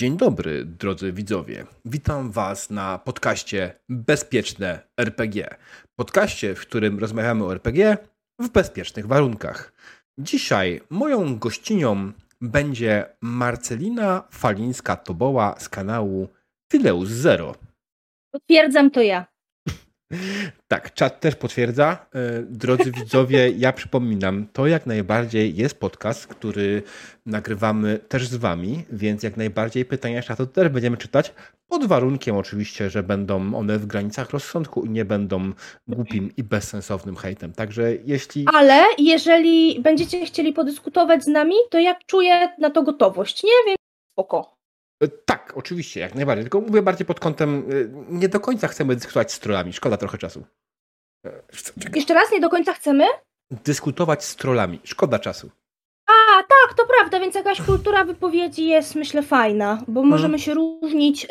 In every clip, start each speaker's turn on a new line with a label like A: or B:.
A: Dzień dobry, drodzy widzowie. Witam Was na podcaście Bezpieczne RPG. Podcaście, w którym rozmawiamy o RPG w bezpiecznych warunkach. Dzisiaj moją gościnią będzie Marcelina Falińska-Toboła z kanału Tyleus Zero.
B: Potwierdzam to ja.
A: Tak, czat też potwierdza. E, drodzy widzowie, ja przypominam, to jak najbardziej jest podcast, który nagrywamy też z wami, więc jak najbardziej pytania czatu też będziemy czytać, pod warunkiem oczywiście, że będą one w granicach rozsądku i nie będą głupim i bezsensownym hejtem. Także jeśli...
B: Ale jeżeli będziecie chcieli podyskutować z nami, to ja czuję na to gotowość, nie? Więc spoko.
A: E, tak, oczywiście, jak najbardziej. Tylko mówię bardziej pod kątem, e, nie do końca chcemy dyskutować z trollami, szkoda trochę czasu.
B: E, Jeszcze raz, nie do końca chcemy?
A: Dyskutować z trollami, szkoda czasu.
B: A, tak, to prawda, więc jakaś kultura wypowiedzi jest, myślę, fajna, bo możemy hmm. się różnić,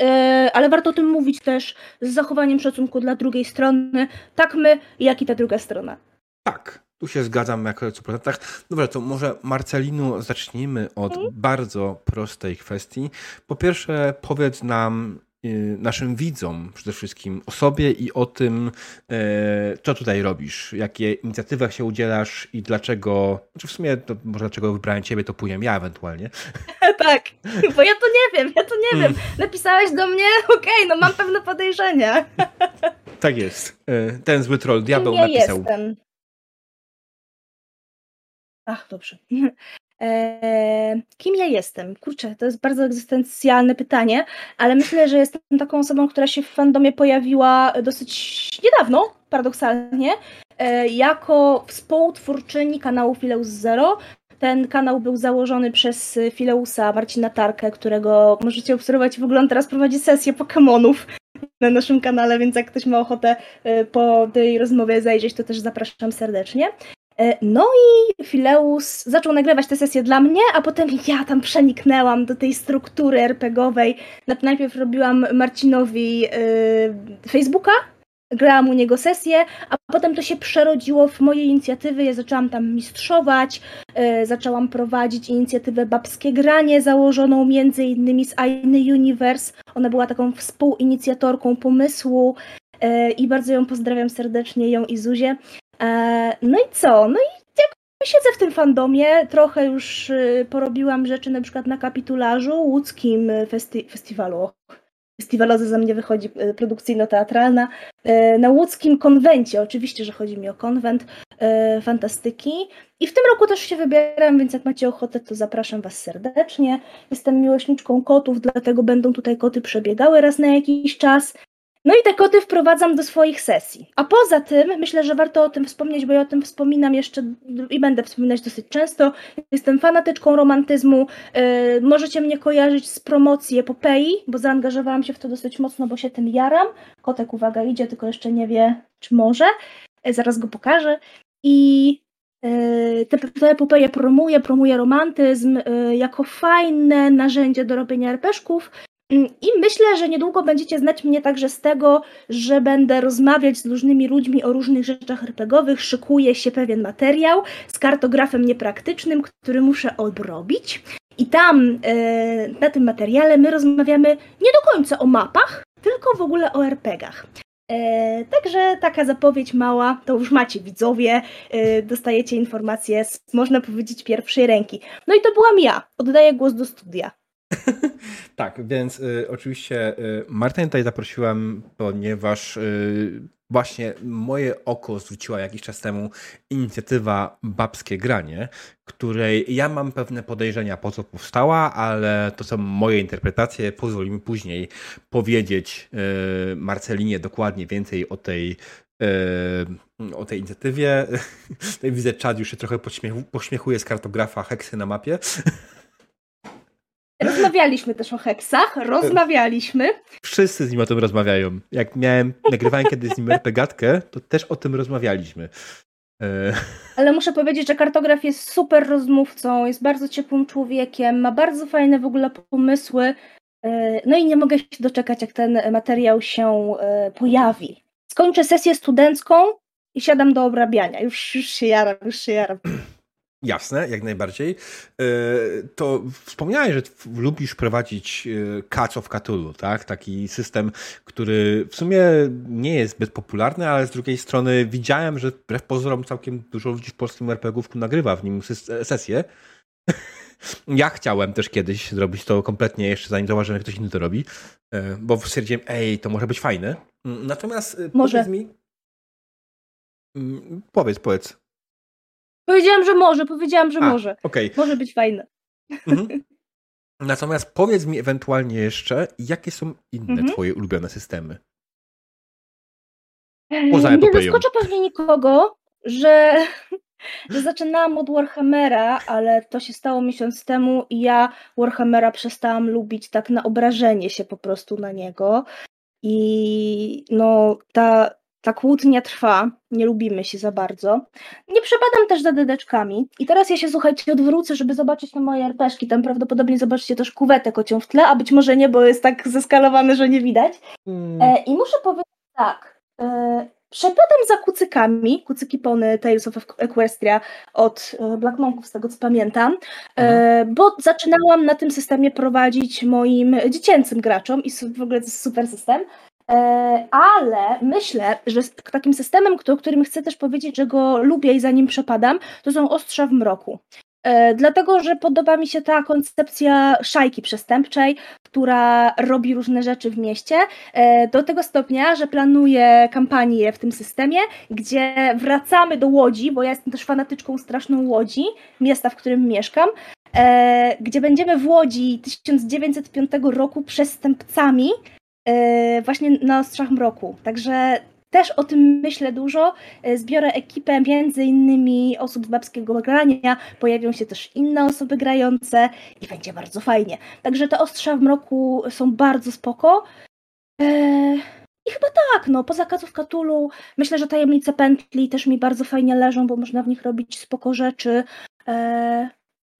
B: ale warto o tym mówić też z zachowaniem szacunku dla drugiej strony, tak my, jak i ta druga strona.
A: Tak, tu się zgadzam jak w 100%. Dobra, to może Marcelinu zacznijmy od mhm. bardzo prostej kwestii. Po pierwsze, powiedz nam, y, naszym widzom przede wszystkim o sobie i o tym, e, co tutaj robisz, jakie inicjatywach się udzielasz i dlaczego, znaczy w sumie to może dlaczego wybrałem ciebie, to pójdę ja ewentualnie.
B: tak, bo ja to nie wiem, ja to nie wiem. Napisałeś do mnie, okej, okay, no mam pewne podejrzenia.
A: tak jest. E, ten zły troll, diabeł napisał. Jestem.
B: Ach, dobrze. Eee, kim ja jestem? Kurczę, to jest bardzo egzystencjalne pytanie, ale myślę, że jestem taką osobą, która się w fandomie pojawiła dosyć niedawno, paradoksalnie, e, jako współtwórczyni kanału Fileus Zero. Ten kanał był założony przez Fileusa Marcina Tarkę, którego możecie obserwować. W ogóle on teraz prowadzi sesję Pokémonów na naszym kanale, więc jak ktoś ma ochotę e, po tej rozmowie zajrzeć, to też zapraszam serdecznie. E, no i Fileus zaczął nagrywać te sesje dla mnie, a potem ja tam przeniknęłam do tej struktury RPGowej. Najpierw robiłam Marcinowi yy, Facebooka, grałam u niego sesję, a potem to się przerodziło w moje inicjatywy. Ja zaczęłam tam mistrzować, yy, zaczęłam prowadzić inicjatywę Babskie Granie, założoną między innymi z Ainy Universe. Ona była taką współinicjatorką pomysłu i bardzo ją pozdrawiam serdecznie, ją i Zuzię. E, no i co? No i jak siedzę w tym fandomie, trochę już y, porobiłam rzeczy na przykład na kapitularzu łódzkim festi festiwalu. Festiwaloza za mnie wychodzi y, produkcyjno-teatralna. E, na łódzkim konwencie, oczywiście, że chodzi mi o konwent fantastyki. I w tym roku też się wybieram, więc jak macie ochotę, to zapraszam Was serdecznie. Jestem miłośniczką kotów, dlatego będą tutaj koty przebiegały raz na jakiś czas. No i te koty wprowadzam do swoich sesji. A poza tym, myślę, że warto o tym wspomnieć, bo ja o tym wspominam jeszcze i będę wspominać dosyć często. Jestem fanatyczką romantyzmu. Yy, możecie mnie kojarzyć z promocji epopei, bo zaangażowałam się w to dosyć mocno, bo się tym jaram. Kotek, uwaga, idzie, tylko jeszcze nie wie, czy może. Yy, zaraz go pokażę. I yy, tę epopeję promuję, promuję romantyzm jako fajne narzędzie do robienia arpeszków, Mm, I myślę, że niedługo będziecie znać mnie także z tego, że będę rozmawiać z różnymi ludźmi o różnych rzeczach RPGowych. Szykuje się pewien materiał z kartografem niepraktycznym, który muszę odrobić. I tam e, na tym materiale my rozmawiamy nie do końca o mapach, tylko w ogóle o RPGach. E, także taka zapowiedź mała, to już macie widzowie, e, dostajecie informacje z, można powiedzieć, pierwszej ręki. No i to byłam ja. Oddaję głos do studia.
A: tak, więc y, oczywiście y, Martę tutaj zaprosiłem, ponieważ y, właśnie moje oko zwróciła jakiś czas temu inicjatywa Babskie Granie, której ja mam pewne podejrzenia po co powstała, ale to są moje interpretacje. Pozwól mi później powiedzieć y, Marcelinie dokładnie więcej o tej y, o tej inicjatywie. Tutaj widzę, czad już się trochę pośmiechuje z kartografa heksy na mapie.
B: Rozmawialiśmy też o heksach, rozmawialiśmy.
A: Wszyscy z nim o tym rozmawiają. Jak miałem, nagrywałem kiedyś z nim RPGatkę, to też o tym rozmawialiśmy.
B: E, Ale muszę powiedzieć, że kartograf jest super rozmówcą, jest bardzo ciepłym człowiekiem, ma bardzo fajne w ogóle pomysły. E, no i nie mogę się doczekać, jak ten materiał się e, pojawi. Skończę sesję studencką i siadam do obrabiania. Już, już się jaram, już się jaram.
A: Jasne, jak najbardziej. E, to wspomniałeś, że lubisz prowadzić e, Cats of Cthulhu, tak? Taki system, który w sumie nie jest zbyt popularny, ale z drugiej strony widziałem, że wbrew pozorom całkiem dużo ludzi w polskim RPGówku nagrywa w nim sesję. Ja chciałem też kiedyś zrobić to kompletnie jeszcze zanim zauważyłem, że ktoś inny to robi, e, bo stwierdziłem, ej, to może być fajne. Natomiast
B: może.
A: powiedz mi... Mm, powiedz, powiedz.
B: Powiedziałam, że może, powiedziałam, że
A: A,
B: może.
A: Okay.
B: Może być fajne. Mhm.
A: Natomiast powiedz mi ewentualnie jeszcze, jakie są inne mhm. twoje ulubione systemy?
B: Poza Nie zaskoczę pewnie nikogo, że, że zaczynałam od Warhammera, ale to się stało miesiąc temu i ja Warhammera przestałam lubić tak na obrażenie się po prostu na niego. I no ta ta kłótnia trwa, nie lubimy się za bardzo. Nie przepadam też za dedeczkami. I teraz ja się, słuchajcie, odwrócę, żeby zobaczyć na moje arpeszki. Tam prawdopodobnie zobaczycie też kuwetę kocią w tle, a być może nie, bo jest tak zeskalowane, że nie widać. Hmm. E, I muszę powiedzieć tak. E, przepadam za kucykami, kucyki pony Tales of Equestria od e, Black Monków, z tego co pamiętam, e, mhm. bo zaczynałam na tym systemie prowadzić moim dziecięcym graczom i w ogóle to jest super system. E, ale myślę, że takim systemem, o którym chcę też powiedzieć, że go lubię i za nim przepadam, to są ostrza w mroku. E, dlatego, że podoba mi się ta koncepcja szajki przestępczej, która robi różne rzeczy w mieście, e, do tego stopnia, że planuję kampanię w tym systemie, gdzie wracamy do Łodzi, bo ja jestem też fanatyczką straszną Łodzi, miasta, w którym mieszkam, gdzie będziemy w Łodzi 1905 roku przestępcami, właśnie na Ostrzach Mroku. Także też o tym myślę dużo. E, zbiorę ekipę między innymi osób z babskiego grania, pojawią się też inne osoby grające i będzie bardzo fajnie. Także te Ostrza w Mroku są bardzo spoko. Eee, I chyba tak, no, poza Kaców Katulu myślę, że tajemnice pętli też mi bardzo fajnie leżą, bo można w nich robić spoko rzeczy.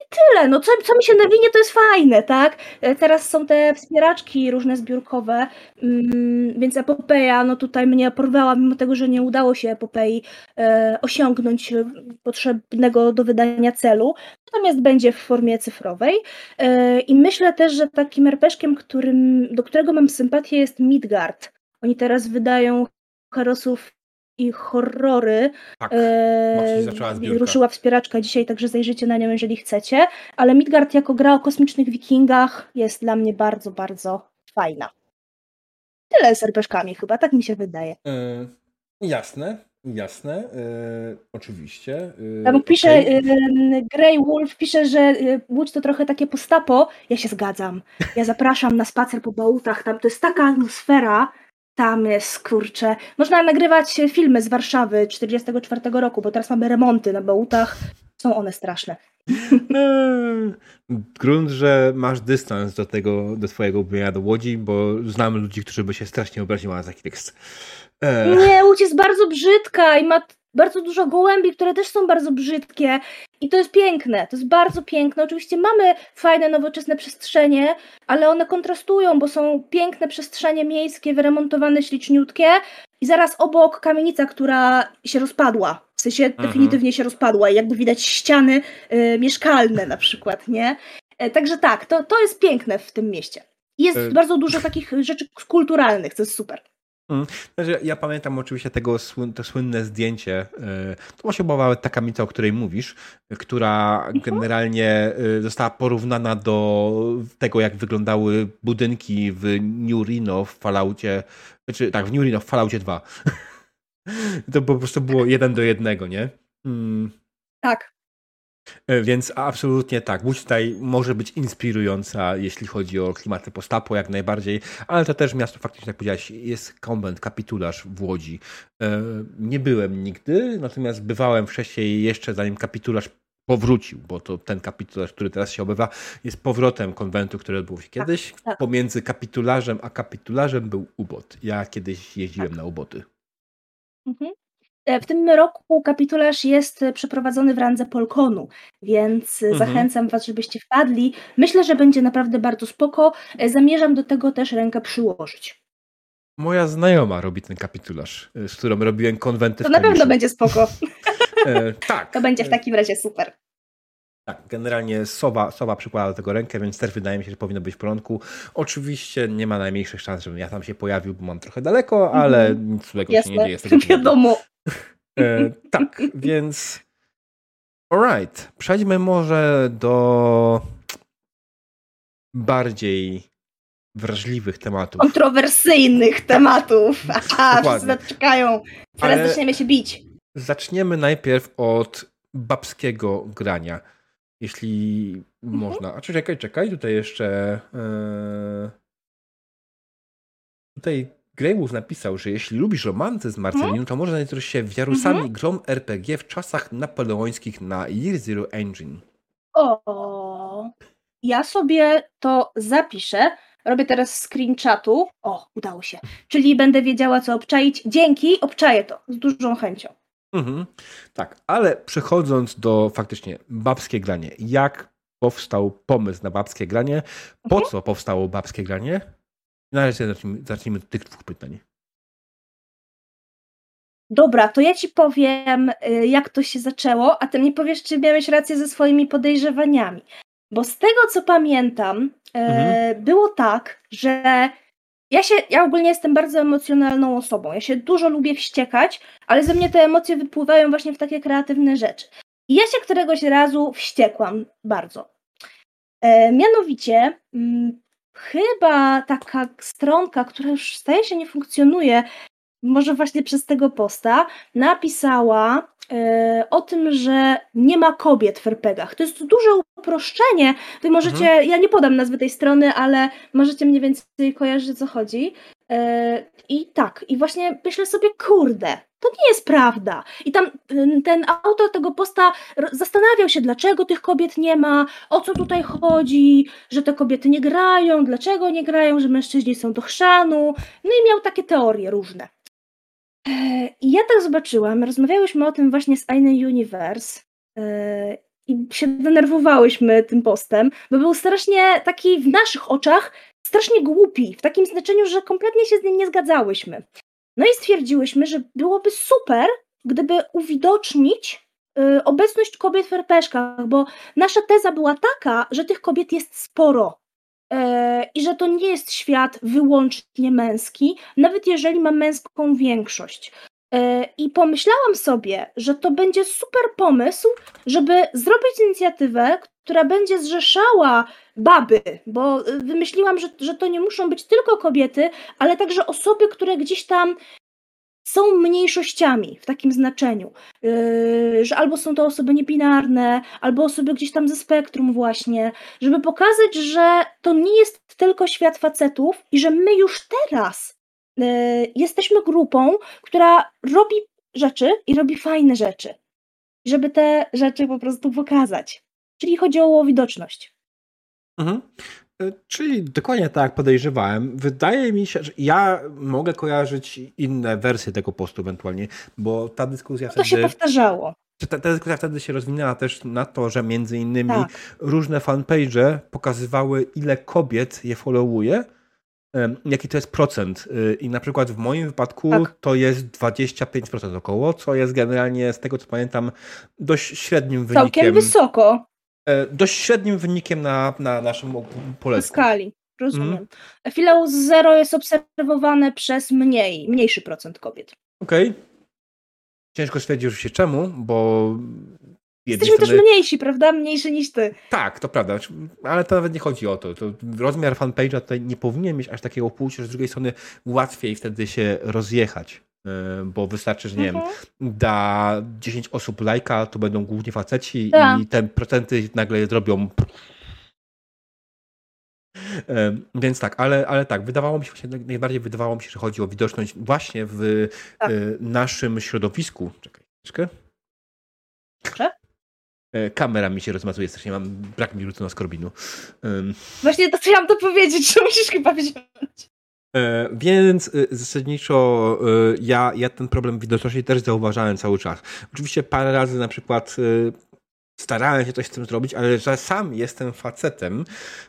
B: Tyle, no co, co mi się nawinie, to jest fajne, tak? E, teraz są te wspieraczki różne zbiórkowe, mm, więc epopeja, no tutaj mnie porwała, mimo tego, że nie udało się epopei e, osiągnąć potrzebnego do wydania celu, natomiast będzie w formie cyfrowej e, i myślę też, że takim rpg którym, do którego mam sympatię jest Midgard. Oni teraz wydają herosów i horrory.
A: Tak, e, zaczęła
B: ruszyła wspieraczka dzisiaj, także zajrzyjcie na nią, jeżeli chcecie. Ale Midgard jako gra o kosmicznych wikingach jest dla mnie bardzo, bardzo fajna. Tyle z rpg chyba, tak mi się wydaje.
A: E, jasne, jasne, e, oczywiście.
B: E, Tam pisze, okay. Grey Wolf pisze, że Łódź to trochę takie postapo. Ja się zgadzam. Ja zapraszam na spacer po bałutach, tam to jest taka atmosfera, tam jest, kurczę. Można nagrywać filmy z Warszawy 44 roku, bo teraz mamy remonty na Bałutach. Są one straszne.
A: Grunt, że masz dystans do tego, do twojego ubienia do Łodzi, bo znam ludzi, którzy by się strasznie obrazili na taki tekst.
B: Nie, Łódź jest bardzo brzydka i ma bardzo dużo gołębi, które też są bardzo brzydkie i to jest piękne, to jest bardzo piękne. Oczywiście mamy fajne, nowoczesne przestrzenie, ale one kontrastują, bo są piękne przestrzenie miejskie, wyremontowane, śliczniutkie i zaraz obok kamienica, która się rozpadła. W sensie mhm. definitywnie się rozpadła i jakby widać ściany y, mieszkalne na przykład, nie? E, także tak, to, to jest piękne w tym mieście. Jest y bardzo dużo takich rzeczy kulturalnych, co jest super.
A: Mm. Znaczy, ja pamiętam oczywiście tego to słynne zdjęcie. E, to właśnie była ta kamica, o której mówisz, która mhm. generalnie e, została porównana do tego, jak wyglądały budynki w New Reno w Falloutie, znaczy tak, w New Reno w Falloutie 2. To po prostu było jeden do jednego, nie? Mm.
B: Tak.
A: E, więc absolutnie tak. Łódź tutaj może być inspirująca, jeśli chodzi o klimaty postapo, jak najbardziej, ale to też miasto faktycznie, jak powiedziałeś, jest konwent, kapitularz w Łodzi. E, nie byłem nigdy, natomiast bywałem wcześniej jeszcze zanim kapitularz powrócił, bo to ten kapitularz, który teraz się obywa, jest powrotem konwentu, który odbył się tak, kiedyś. Tak, tak. Pomiędzy kapitularzem a kapitularzem był ubot. Ja kiedyś jeździłem tak. na uboty.
B: Mhm. E, w tym roku kapitularz jest przeprowadzony w randze Polkonu, więc mhm. zachęcam Was, żebyście wpadli. Myślę, że będzie naprawdę bardzo spoko. E, zamierzam do tego też rękę przyłożyć.
A: Moja znajoma robi ten kapitularz, e, z którą robiłem konwenty
B: To na pewno będzie spoko.
A: e, tak.
B: To będzie w takim razie super.
A: Tak, generalnie Sowa, Sowa przykłada do tego rękę, więc też wydaje mi się, że powinno być w porządku. Oczywiście nie ma najmniejszych szans, żebym ja tam się pojawił, bo mam trochę daleko, ale mm nic złego Jasne. się nie dzieje. Z tego
B: Wiadomo.
A: E, tak, więc alright. Przejdźmy może do bardziej wrażliwych tematów.
B: Kontrowersyjnych tematów. Aha, wszyscy czekają. Zaraz Ale zaczniemy się bić.
A: Zaczniemy najpierw od babskiego grania. Jeśli mhm. można. A czekaj, czekaj, tutaj jeszcze. Yy... Tutaj Greywolf napisał, że jeśli lubisz romantyzm Marcelinu, mhm. to może znajdziesz się w Jarusami mhm. grom RPG w czasach napoleońskich na Year Zero Engine.
B: O, ja sobie to zapiszę. Robię teraz screen chatu. O, udało się. Czyli będę wiedziała, co obczaić. Dzięki, obczaję to z dużą chęcią.
A: Mhm. Tak, ale przechodząc do faktycznie babskie granie. Jak powstał pomysł na babskie granie? Po mhm. co powstało babskie granie? Na razie zacznijmy, zacznijmy od tych dwóch pytań.
B: Dobra, to ja ci powiem, y, jak to się zaczęło, a ty mi powiesz, czy miałeś rację ze swoimi podejrzewaniami. Bo z tego, co pamiętam, e, mhm. było tak, że ja się, ja ogólnie jestem bardzo emocjonalną osobą. Ja się dużo lubię wściekać, ale ze mnie te emocje wypływają właśnie w takie kreatywne rzeczy. I ja się któregoś razu wściekłam bardzo. E, mianowicie, mm, chyba taka stronka, która już staje się nie funkcjonuje, może właśnie przez tego posta, napisała e, o tym, że nie ma kobiet w RPGach. To jest duże uproszczenie. Wy możecie, mhm. ja nie podam nazwy tej strony, ale możecie mniej więcej kojarzyć, o co chodzi. E, I tak, i właśnie myślę sobie, kurde, to nie jest prawda. I tam ten autor tego posta zastanawiał się, dlaczego tych kobiet nie ma, o co tutaj chodzi, że te kobiety nie grają, dlaczego nie grają, że mężczyźni są do chrzanu. No i miał takie teorie różne. E, I ja tak zobaczyłam, rozmawiałyśmy o tym właśnie z Aine Universe e, i się denerwowałyśmy tym postem, bo był strasznie taki w naszych oczach strasznie głupi, w takim znaczeniu, że kompletnie się z nim nie zgadzałyśmy. No i stwierdziłyśmy, że byłoby super, gdyby uwidocznić y, obecność kobiet w rpg bo nasza teza była taka, że tych kobiet jest sporo E, i że to nie jest świat wyłącznie męski, nawet jeżeli ma męską większość. E, I pomyślałam sobie, że to będzie super pomysł, żeby zrobić inicjatywę, która będzie zrzeszała baby, bo wymyśliłam, że, że to nie muszą być tylko kobiety, ale także osoby, które gdzieś tam są mniejszościami w takim znaczeniu, yy, że albo są to osoby niebinarne, albo osoby gdzieś tam ze spektrum właśnie, żeby pokazać, że to nie jest tylko świat facetów i że my już teraz jesteśmy grupą, która robi rzeczy i robi fajne rzeczy, żeby te rzeczy po prostu pokazać. Czyli chodzi o widoczność.
A: Mhm. E, czyli dokładnie tak jak podejrzewałem. Wydaje mi się, że ja mogę kojarzyć inne wersje tego postu ewentualnie, bo ta dyskusja
B: no to wtedy... To się powtarzało.
A: Ta, ta dyskusja wtedy się rozwinęła też na to, że między innymi tak. różne fanpage pokazywały, ile kobiet je followuje, jaki to jest procent. Y, I na przykład w moim wypadku tak. to jest 25% około, co jest generalnie, z tego co pamiętam, dość średnim wynikiem.
B: Całkiem wysoko.
A: E, dość średnim wynikiem na, na naszym poletku.
B: W skali, rozumiem. Mm. zero jest obserwowane przez mniej, mniejszy procent kobiet.
A: Okej. Okay. Ciężko stwierdzić się czemu, bo
B: Jesteśmy strony... też mniejsi, prawda? Mniejszy niż ty.
A: Tak, to prawda. Ale to nawet nie chodzi o to. to rozmiar fanpage'a tutaj nie powinien mieć aż takiego płci, że z drugiej strony łatwiej wtedy się rozjechać. E, bo wystarczy, że nie mhm. wiem, da 10 osób lajka, to będą głównie faceci tak. i te procenty nagle zrobią e, więc tak, ale, ale tak, wydawało mi się, najbardziej wydawało mi się, że chodzi o widoczność właśnie w tak. E, naszym środowisku. Czekaj, troszkę.
B: Proszę?
A: Kamera mi się rozmazuje, strasznie mam brak mi na skorbinu.
B: Właśnie to chciałam to powiedzieć, że musisz chyba wziąć.
A: E, więc e, zasadniczo e, ja, ja ten problem widoczności też zauważałem cały czas. Oczywiście parę razy na przykład starałem się coś z tym zrobić, ale że sam jestem facetem,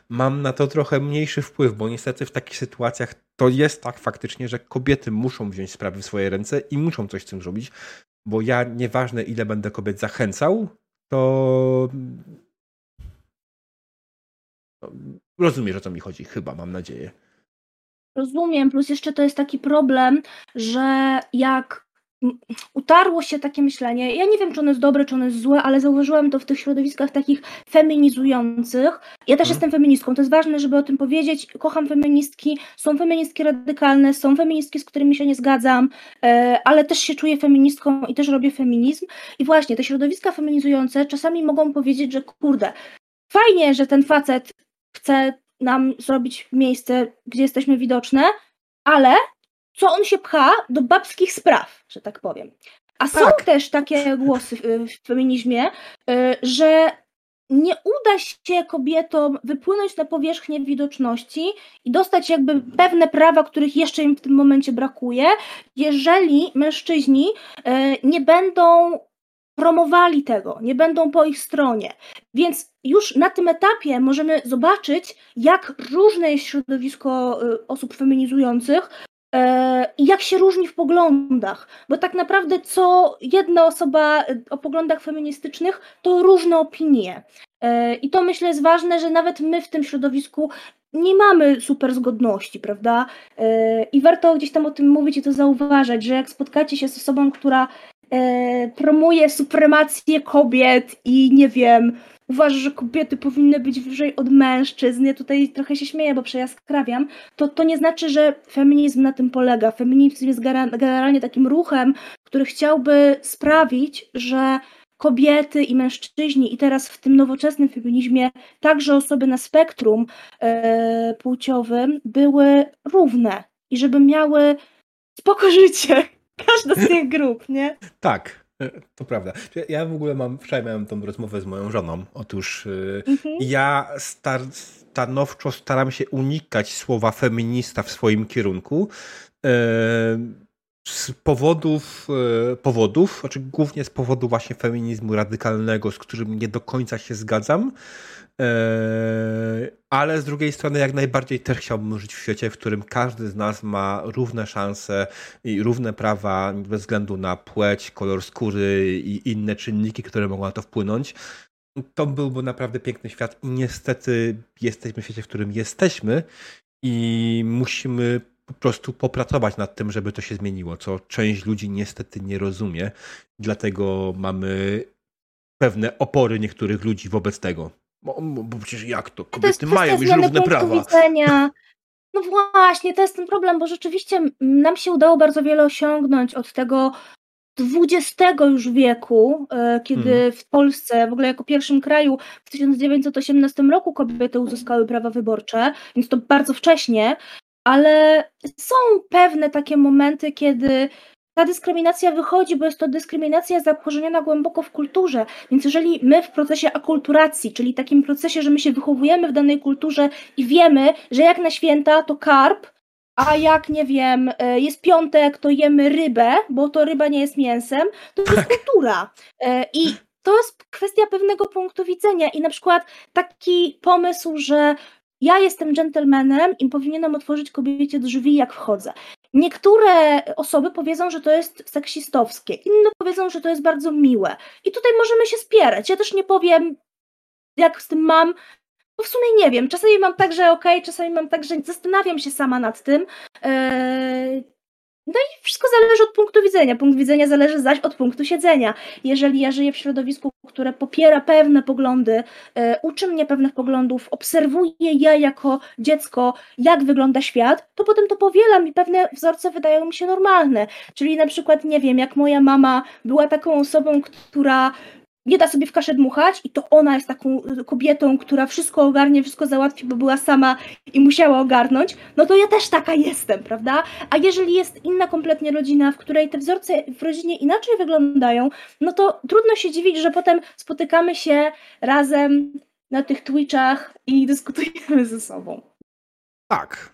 A: mam na to trochę mniejszy wpływ, bo niestety w takich sytuacjach to jest tak faktycznie, że kobiety muszą wziąć sprawy w swoje ręce i muszą coś z tym zrobić, bo ja nieważne ile będę kobiet zachęcał, to rozumiesz o co mi chodzi, chyba, mam nadzieję.
B: Rozumiem, plus jeszcze to jest taki problem, że jak utarło się takie myślenie. Ja nie wiem, czy ono jest dobre, czy ono jest złe, ale zauważyłam to w tych środowiskach takich feminizujących. Ja też hmm. jestem feministką, to jest ważne, żeby o tym powiedzieć. Kocham feministki, są feministki radykalne, są feministki, z którymi się nie zgadzam, e, ale też się czuję feministką i też robię feminizm. I właśnie te środowiska feminizujące czasami mogą powiedzieć, że kurde, fajnie, że ten facet chce nam zrobić miejsce, gdzie jesteśmy widoczne, ale co on się pcha do babskich spraw, że tak powiem. A są tak. też takie głosy w feminizmie, y, że nie uda się kobietom wypłynąć na powierzchnię widoczności i dostać jakby pewne prawa, których jeszcze im w tym momencie brakuje, jeżeli mężczyźni y, nie będą promowali tego, nie będą po ich stronie. Więc już na tym etapie możemy zobaczyć, jak różne jest środowisko y, osób feminizujących, i jak się różni w poglądach, bo tak naprawdę co jedna osoba e, o poglądach feministycznych to różne opinie. E, I to myślę jest ważne, że nawet my w tym środowisku nie mamy super zgodności, prawda? I warto gdzieś tam o tym mówić i to zauważać, że jak spotkacie się z osobą, która promuje supremację kobiet i nie wiem, uważa, że kobiety powinny być wyżej od mężczyzn, ja tutaj trochę się śmieję, bo przejaskrawiam, to, to nie znaczy, że feminizm na tym polega. Feminizm jest generalnie takim ruchem, który chciałby sprawić, że kobiety i mężczyźni, i teraz w tym nowoczesnym feminizmie także osoby na spektrum e, płciowym były równe i żeby miały spoko życie. Każda z tych grup, nie?
A: Tak, to prawda. Ja w ogóle mam, wczoraj miałem tą rozmowę z moją żoną. Otóż y, mhm. ja star, stanowczo staram się unikać słowa feminista w swoim kierunku. Y, z powodów, y, powodów, znaczy głównie z powodu właśnie feminizmu radykalnego, z którym nie do końca się zgadzam. Eee, ale z drugiej strony, jak najbardziej też chciałbym żyć w świecie, w którym każdy z nas ma równe szanse i równe prawa bez względu na płeć, kolor skóry i inne czynniki, które mogą na to wpłynąć. To byłby naprawdę piękny świat i niestety jesteśmy w świecie, w którym jesteśmy i musimy po prostu popracować nad tym, żeby to się zmieniło, co część ludzi niestety nie rozumie. Dlatego mamy pewne opory niektórych ludzi wobec tego. Bo, bo przecież jak to? Kobiety to mają już równe prawa. Widzenia.
B: No właśnie, to jest ten problem, bo rzeczywiście nam się udało bardzo wiele osiągnąć od tego XX już wieku, e, kiedy hmm. w Polsce, w ogóle jako pierwszym kraju w 1918 roku kobiety uzyskały prawa wyborcze, więc to bardzo wcześnie, ale są pewne takie momenty, kiedy ta dyskryminacja wychodzi, bo jest to dyskryminacja zakorzeniona głęboko w kulturze. Więc jeżeli my w procesie akulturacji, czyli takim procesie, że my się wychowujemy w danej kulturze i wiemy, że jak na święta to karp, a jak nie wiem, e, jest piątek, to jemy rybę, bo to ryba nie jest mięsem, to jest tak. kultura. E, I to jest kwestia pewnego punktu widzenia. I na przykład taki pomysł, że ja jestem dżentelmenem i powinienem otworzyć kobiecie drzwi, jak wchodzę. Niektóre osoby powiedzą, że to jest seksistowskie, inne powiedzą, że to jest bardzo miłe. I tutaj możemy się spierać. Ja też nie powiem, jak z tym mam, bo w sumie nie wiem. Czasami mam tak, że okej, okay, czasami mam tak, że zastanawiam się sama nad tym. No i wszystko zależy od punktu widzenia. Punkt widzenia zależy zaś od punktu siedzenia. Jeżeli ja żyję w środowisku, które popiera pewne poglądy, e, uczy mnie pewnych poglądów, obserwuję ja jako dziecko, jak wygląda świat, to potem to powielam i pewne wzorce wydają mi się normalne. Czyli na przykład, nie wiem, jak moja mama była taką osobą, która nie da sobie w kaszę dmuchać i to ona jest taką y, kobietą, która wszystko ogarnie, wszystko załatwi, bo była sama i musiała ogarnąć, no to ja też taka jestem, prawda? A jeżeli jest inna kompletnie rodzina, w której te wzorce w rodzinie inaczej wyglądają, no to trudno się dziwić, że potem spotykamy się razem na tych Twitchach i dyskutujemy ze sobą.
A: Tak.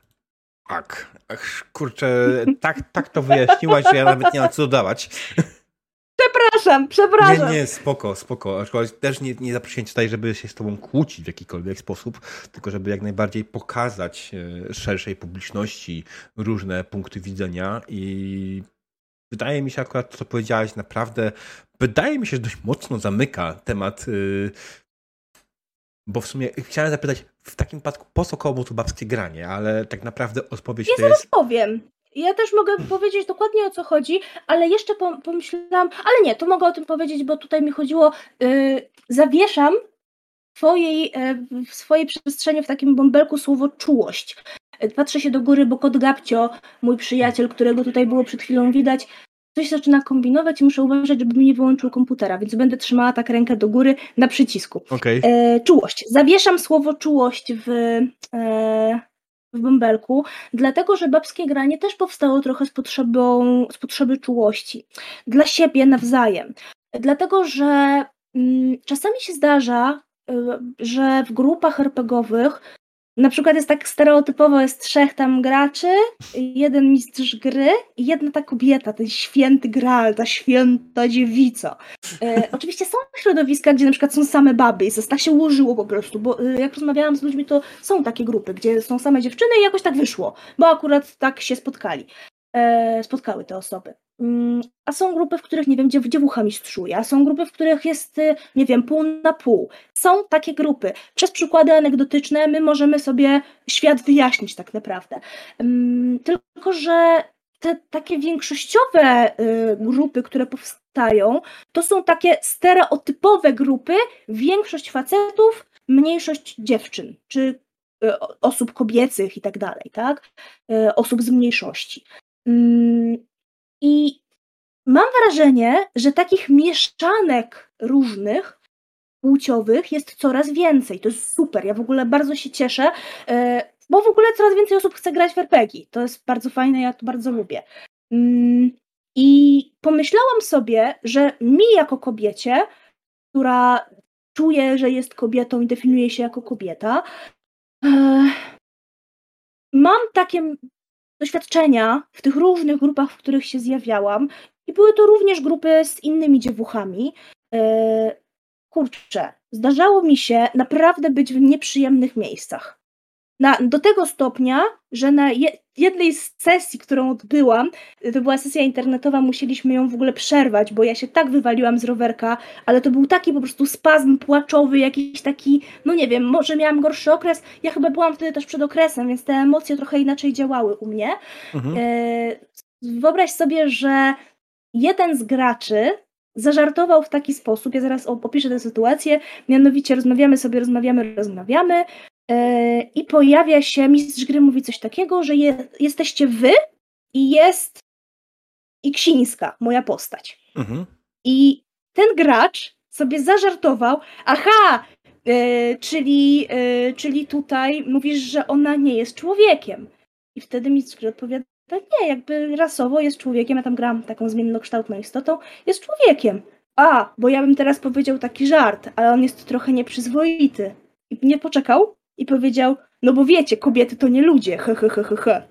A: Tak. Ach, kurczę, tak, tak to wyjaśniłaś, że ja nawet nie mam co dodawać.
B: Przepraszam, przepraszam.
A: Nie, nie, spoko, spoko. Aczkolwiek też nie, nie zaprosiłem tutaj, żeby się z tobą kłócić w jakikolwiek sposób, tylko żeby jak najbardziej pokazać e, szerszej publiczności różne punkty widzenia i wydaje mi się akurat to, co powiedziałeś, naprawdę wydaje mi się, że dość mocno zamyka temat, e, bo w sumie chciałem zapytać, w takim przypadku po co komu to babskie granie, ale tak naprawdę odpowiedź
B: ja
A: to
B: zaraz
A: jest...
B: powiem. Ja też mogę powiedzieć dokładnie o co chodzi, ale jeszcze pomyślałam, ale nie, to mogę o tym powiedzieć, bo tutaj mi chodziło, yy, zawieszam twojej, e, w swojej przestrzeni w takim bąbelku słowo czułość. E, patrzę się do góry, bo kot Gabcio, mój przyjaciel, którego tutaj było przed chwilą widać, coś zaczyna kombinować i muszę uważać, żeby mi nie wyłączył komputera, więc będę trzymała tak rękę do góry na przycisku.
A: Okay.
B: E, czułość. Zawieszam słowo czułość w, e, w bąbelku, dlatego że babskie granie też powstało trochę z, potrzebą, z potrzeby czułości. Dla siebie nawzajem. Dlatego, że mm, czasami się zdarza, y, że w grupach RPGowych na przykład jest tak stereotypowo, jest trzech tam graczy, jeden mistrz gry i jedna ta kobieta, ten święty graal, ta święta dziewica. E, oczywiście są środowiska, gdzie na przykład są same baby i tak się ułożyło po prostu, bo e, jak rozmawiałam z ludźmi, to są takie grupy, gdzie są same dziewczyny i jakoś tak wyszło, bo akurat tak się spotkali, spotkały te osoby. Mm, a są grupy, w których, nie wiem, dziewucha mistrzuje, a są grupy, w których jest, y, nie wiem, pół na pół. Są takie grupy. Przez przykłady anegdotyczne my możemy sobie świat wyjaśnić tak naprawdę. Mm, tylko, że te takie większościowe y, grupy, które powstają, to są takie stereotypowe grupy, większość facetów, mniejszość dziewczyn, czy y, osób kobiecych i tak dalej, tak? Osób z mniejszości. Mm, i mam wrażenie, że takich mieszanek różnych płciowych jest coraz więcej. To jest super. Ja w ogóle bardzo się cieszę, e, bo w ogóle coraz więcej osób chce grać w RPG. To jest bardzo fajne, ja to bardzo lubię. Mm, I pomyślałam sobie, że mi jako kobiecie, która czuje, że jest kobietą i definiuje się jako kobieta, e, mam takie doświadczenia w tych różnych grupach, w których się zjawiałam, i były to również grupy z innymi dziewuchami. E, kurczę, zdarzało mi się naprawdę być w nieprzyjemnych miejscach. Na, do tego stopnia, że na je, jednej z sesji, którą odbyłam, to była sesja internetowa, musieliśmy ją w ogóle przerwać, bo ja się tak wywaliłam z rowerka, ale to był taki po prostu spazm płaczowy, jakiś taki, no nie wiem, może miałam gorszy okres, ja chyba byłam wtedy też przed okresem, więc te emocje trochę inaczej działały u mnie. Mhm. E, wyobraź sobie, że jeden z graczy zażartował w taki sposób, ja zaraz opiszę tę sytuację, mianowicie rozmawiamy sobie, rozmawiamy, rozmawiamy, i pojawia się, mistrz gry mówi coś takiego, że je, jesteście wy i jest Iksińska, moja postać. Mhm. I ten gracz sobie zażartował, aha, e, czyli, e, czyli tutaj mówisz, że ona nie jest człowiekiem. I wtedy mistrz gry odpowiada, nie, jakby rasowo jest człowiekiem, ja tam gram taką zmiennokształtną istotą, jest człowiekiem. A, bo ja bym teraz powiedział taki żart, ale on jest trochę nieprzyzwoity. I nie poczekał, i powiedział, no bo wiecie, kobiety to nie ludzie, he, he, he, he, he.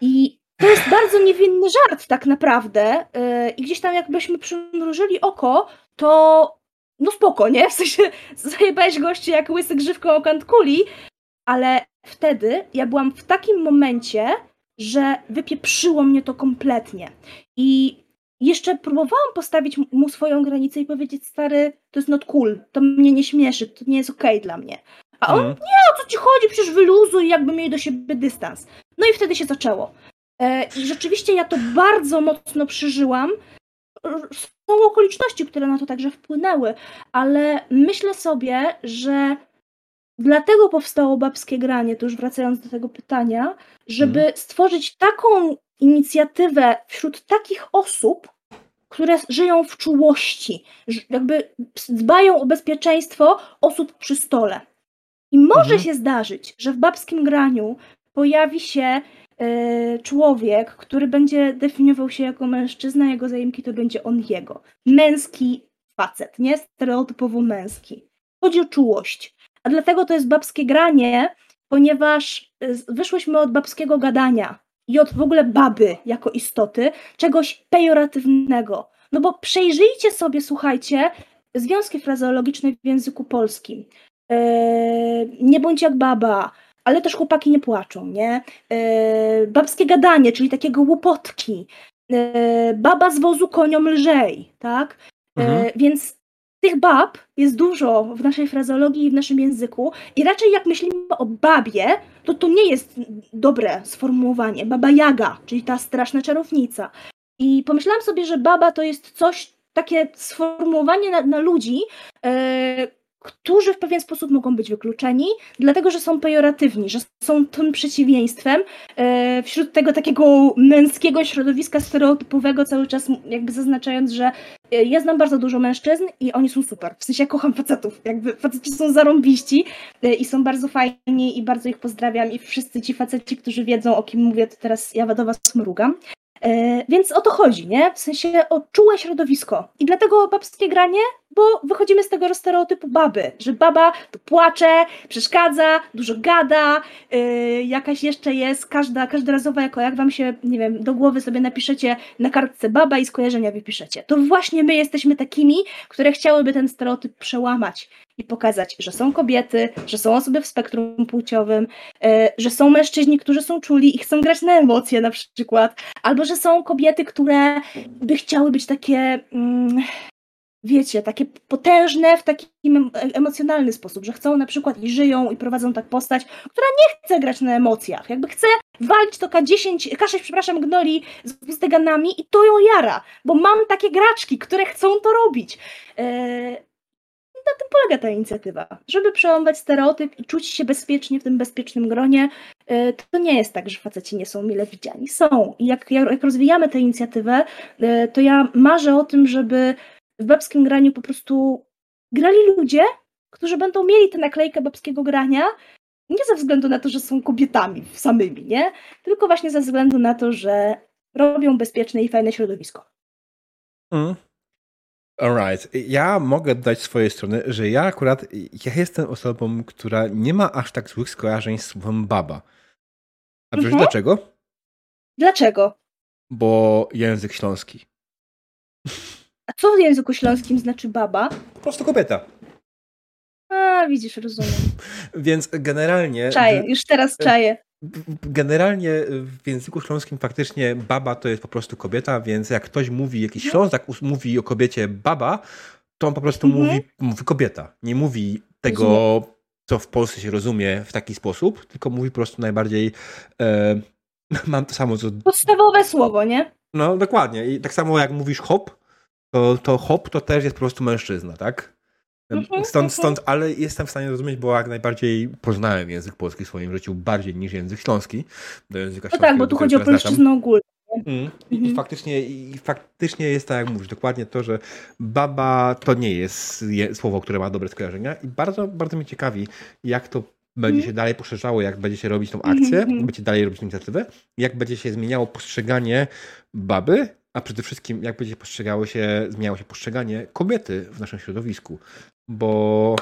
B: I to jest bardzo niewinny żart tak naprawdę yy, i gdzieś tam jakbyśmy przymrużyli oko, to no spoko, nie? W sensie zajebałeś gości jak łysy grzywką o kant kuli, ale wtedy ja byłam w takim momencie, że wypieprzyło mnie to kompletnie. I jeszcze próbowałam postawić mu swoją granicę i powiedzieć, stary, to jest not cool, to mnie nie śmieszy, to nie jest okej okay dla mnie. A on, mhm. nie, o co ci chodzi, przecież wyluzuj, jakby mieli do siebie dystans. No i wtedy się zaczęło. E, I rzeczywiście ja to bardzo mocno przeżyłam. Są okoliczności, które na to także wpłynęły, ale myślę sobie, że dlatego powstało babskie granie, to już wracając do tego pytania, żeby mhm. stworzyć taką inicjatywę wśród takich osób, które żyją w czułości, jakby dbają o bezpieczeństwo osób przy stole. I może mhm. się zdarzyć, że w babskim graniu pojawi się y, człowiek, który będzie definiował się jako mężczyzna, jego zajemki to będzie on jego. Męski facet, nie stereotypowo męski. Chodzi o czułość. A dlatego to jest babskie granie, ponieważ e, wyszłyśmy od babskiego gadania i od w ogóle baby jako istoty, czegoś pejoratywnego. No bo przejrzyjcie sobie, słuchajcie, związki frazeologiczne w języku polskim. Yy, nie bądź jak baba, ale też chłopaki nie płaczą, nie? Yy, babskie gadanie, czyli takiego łopotki. Yy, baba z wozu koniom lżej, tak? Mhm. Więc tych bab jest dużo w naszej frazeologii i w naszym języku i raczej jak myślimy o babie, to to nie jest dobre sformułowanie. Baba Jaga, czyli ta straszna czarownica. I pomyślałam sobie, że baba to jest coś, takie sformułowanie na, na ludzi, e, którzy w pewien sposób mogą być wykluczeni, dlatego że są pejoratywni, że są tym przeciwieństwem. E, wśród tego takiego męskiego środowiska stereotypowego, cały czas jakby zaznaczając, że e, ja znam bardzo dużo mężczyzn i oni są super. W sensie ja kocham facetów. Jakby faceci są zarąbiści e, i są bardzo fajni i bardzo ich pozdrawiam i wszyscy ci faceci, którzy wiedzą o kim mówię, to teraz ja do was. E, więc o to chodzi, nie? W sensie o czułe środowisko. I dlatego babskie granie, bo wychodzimy z tego stereotypu baby, że baba to płacze, przeszkadza, dużo gada, yy, jakaś jeszcze jest, każda, każdorazowa, jako jak wam się, nie wiem, do głowy sobie napiszecie na kartce baba i skojarzenia wypiszecie. To właśnie my jesteśmy takimi, które chciałyby ten stereotyp przełamać i pokazać, że są kobiety, że są osoby w spektrum płciowym, e, że są mężczyźni, którzy są czuli i chcą grać na emocje na przykład, albo że są kobiety, które by chciały być takie, mm, wiecie, takie potężne w taki emocjonalny sposób, że chcą na przykład i żyją i prowadzą tak postać, która nie chce grać na emocjach, jakby chce walić to K10, K6, przepraszam, gnoli z pusteganami i to ją jara, bo mam takie graczki, które chcą to robić. E, na tym polega ta inicjatywa. Żeby przełamać stereotyp i czuć się bezpiecznie w tym bezpiecznym gronie, e, to nie jest tak, że faceci nie są mile widziani. Są. I jak, jak rozwijamy tę inicjatywę, e, to ja marzę o tym, żeby w babskim graniu po prostu grali ludzie, którzy będą mieli tę naklejkę babskiego grania, nie ze względu na to, że są kobietami samymi, nie? Tylko właśnie ze względu na to, że robią bezpieczne i fajne środowisko. Mm.
A: Alright. Ja mogę dać swojej strony, że ja akurat, ja jestem osobą, która nie ma aż tak złych skojarzeń z słowem baba. A wiesz mhm. dlaczego?
B: Dlaczego?
A: Bo język śląski.
B: A co w języku śląskim znaczy baba?
A: Po prostu kobieta.
B: A, widzisz, rozumiem.
A: Więc generalnie...
B: Czaję, już teraz czaję.
A: Generalnie w języku śląskim faktycznie baba to jest po prostu kobieta, więc jak ktoś mówi, jakiś mhm. ślązak mówi o kobiecie baba, to on po prostu mhm. mówi, mówi kobieta. Nie mówi tego, co w Polsce się rozumie w taki sposób, tylko mówi po prostu najbardziej e, mam to samo co...
B: Podstawowe słowo, nie?
A: No, dokładnie. I tak samo jak mówisz hop, to, to hop to też jest po prostu mężczyzna, tak? Mhm, stąd, mhm. stąd, ale jestem w stanie zrozumieć, bo jak najbardziej poznałem język polski w swoim życiu bardziej niż język śląski.
B: Do języka no tak, bo tu chodzi o polszczyznę ogólnie.
A: Mm. I, mhm. I, faktycznie, I faktycznie jest tak, jak mówisz, dokładnie to, że baba to nie jest słowo, które ma dobre skojarzenia i bardzo, bardzo mnie ciekawi, jak to będzie się dalej poszerzało, jak będzie się robić tą akcję, mm będzie dalej robić inicjatywę, jak będzie się zmieniało postrzeganie baby a przede wszystkim jak będzie postrzegało się, zmieniało się postrzeganie kobiety w naszym środowisku. Bo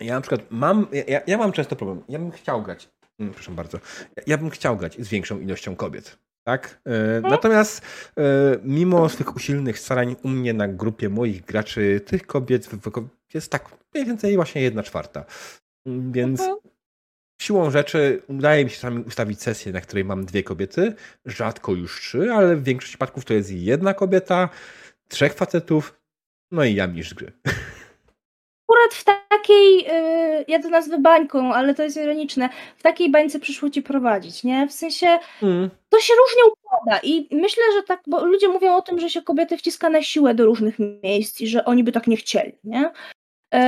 A: ja na przykład mam, ja, ja mam często problem. Ja bym chciał grać, mm, proszę bardzo, ja bym chciał grać z większą ilością kobiet. Tak? E, mhm. Natomiast e, mimo swych usilnych starań u mnie na grupie moich graczy, tych kobiet jest tak mniej więcej właśnie jedna czwarta. Więc mhm. Siłą rzeczy udaje mi się czasami ustawić sesję, na której mam dwie kobiety, rzadko już trzy, ale w większości przypadków to jest jedna kobieta, trzech facetów, no i ja mistrz gry.
B: Akurat w takiej, yy, ja to nazwę bańką, ale to jest ironiczne, w takiej bańce przyszło ci prowadzić, nie? W sensie mm. to się różnie układa i myślę, że tak, bo ludzie mówią o tym, że się kobiety wciska na siłę do różnych miejsc i że oni by tak nie chcieli, nie? E,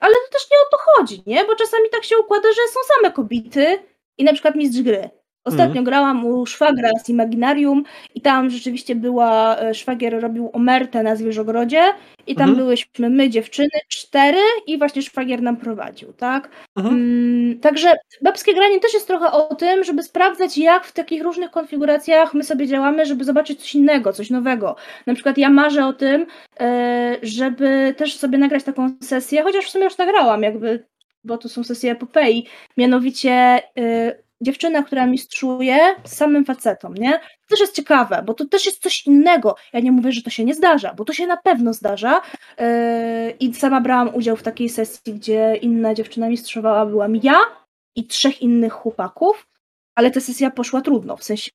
B: ale to też nie o to chodzi, nie? Bo czasami tak się układa, że są same kobiety i na przykład mistrz gry. Ostatnio mm. grałam u szwagra z Imaginarium i tam rzeczywiście była, e, szwagier robił omertę na zwierzogrodzie i tam mm. byłyśmy my, dziewczyny, cztery i właśnie szwagier nam prowadził, tak? Mhm. Mm. także babskie granie też jest trochę o tym, żeby sprawdzać jak w takich różnych konfiguracjach my sobie działamy, żeby zobaczyć coś innego, coś nowego. Na przykład ja marzę o tym, e, żeby też sobie nagrać taką sesję, chociaż w sumie już nagrałam jakby bo to są sesje epopei, mianowicie e, dziewczyna, która mistrzuje z samym facetom, nie? To też jest ciekawe, bo to też jest coś innego. Ja nie mówię, że to się nie zdarza, bo to się na pewno zdarza. Yy, I sama brałam udział w takiej sesji, gdzie inna dziewczyna mistrzowała, byłam ja i trzech innych chłopaków, ale ta sesja poszła trudno, w sensie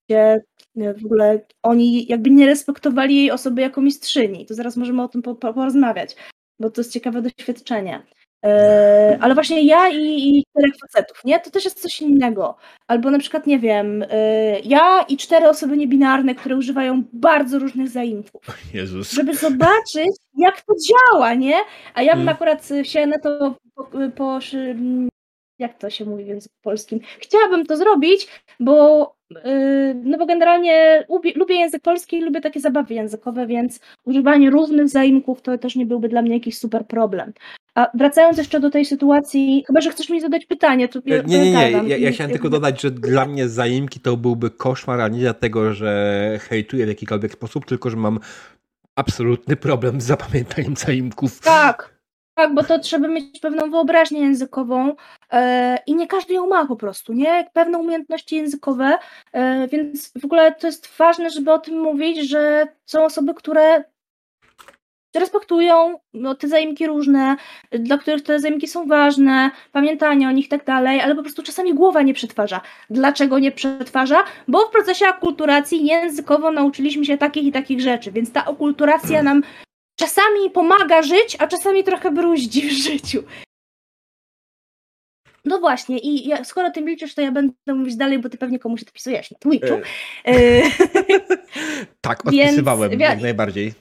B: w ogóle oni jakby nie respektowali jej osoby jako mistrzyni. To zaraz możemy o tym porozmawiać. bo to jest ciekawe doświadczenie. E, ale właśnie ja i, i czterech facetów, nie? To też jest coś innego. Albo na przykład, nie wiem, e, ja i cztery osoby niebinarne, które używają bardzo różnych zaimków.
A: Jezus.
B: Żeby zobaczyć, jak to działa, nie? A ja bym
A: Mm.
B: akurat się na to po, po, jak to się mówi w języku polskim? Chciałabym to zrobić, bo no bo generalnie lubię, lubię język polski i lubię takie zabawy językowe, więc używanie różnych zaimków to też nie byłby dla mnie jakiś super problem. A wracając jeszcze do tej sytuacji, chyba że chcesz mi zadać pytanie, to
A: E, Nie, nie, nie. Ja, ja chciałem tylko dodać, że dla mnie zaimki to byłby koszmar, a nie dlatego, że hejtuję w jakikolwiek sposób, tylko że mam absolutny problem z zapamiętaniem zaimków.
B: Tak, tak, bo to trzeba mieć pewną wyobraźnię językową i nie każdy ją ma po prostu, nie? Pewne umiejętności językowe, e, więc w ogóle to jest ważne, żeby o tym mówić, że są osoby, które respektują no, te zaimki różne, dla których te zaimki są ważne, pamiętanie o nich i tak dalej, ale po prostu czasami głowa nie przetwarza. Dlaczego nie przetwarza? Bo w procesie akulturacji językowo nauczyliśmy się takich i takich rzeczy, więc ta akulturacja nam czasami pomaga żyć, a czasami trochę bruździ w życiu. No właśnie, i ja, skoro ty milczysz, to ja będę mówić dalej, bo ty pewnie komuś odpisujesz na Twitchu. E,
A: Tak,
B: Więc
A: odpisywałem
B: wi-
A: jak najbardziej.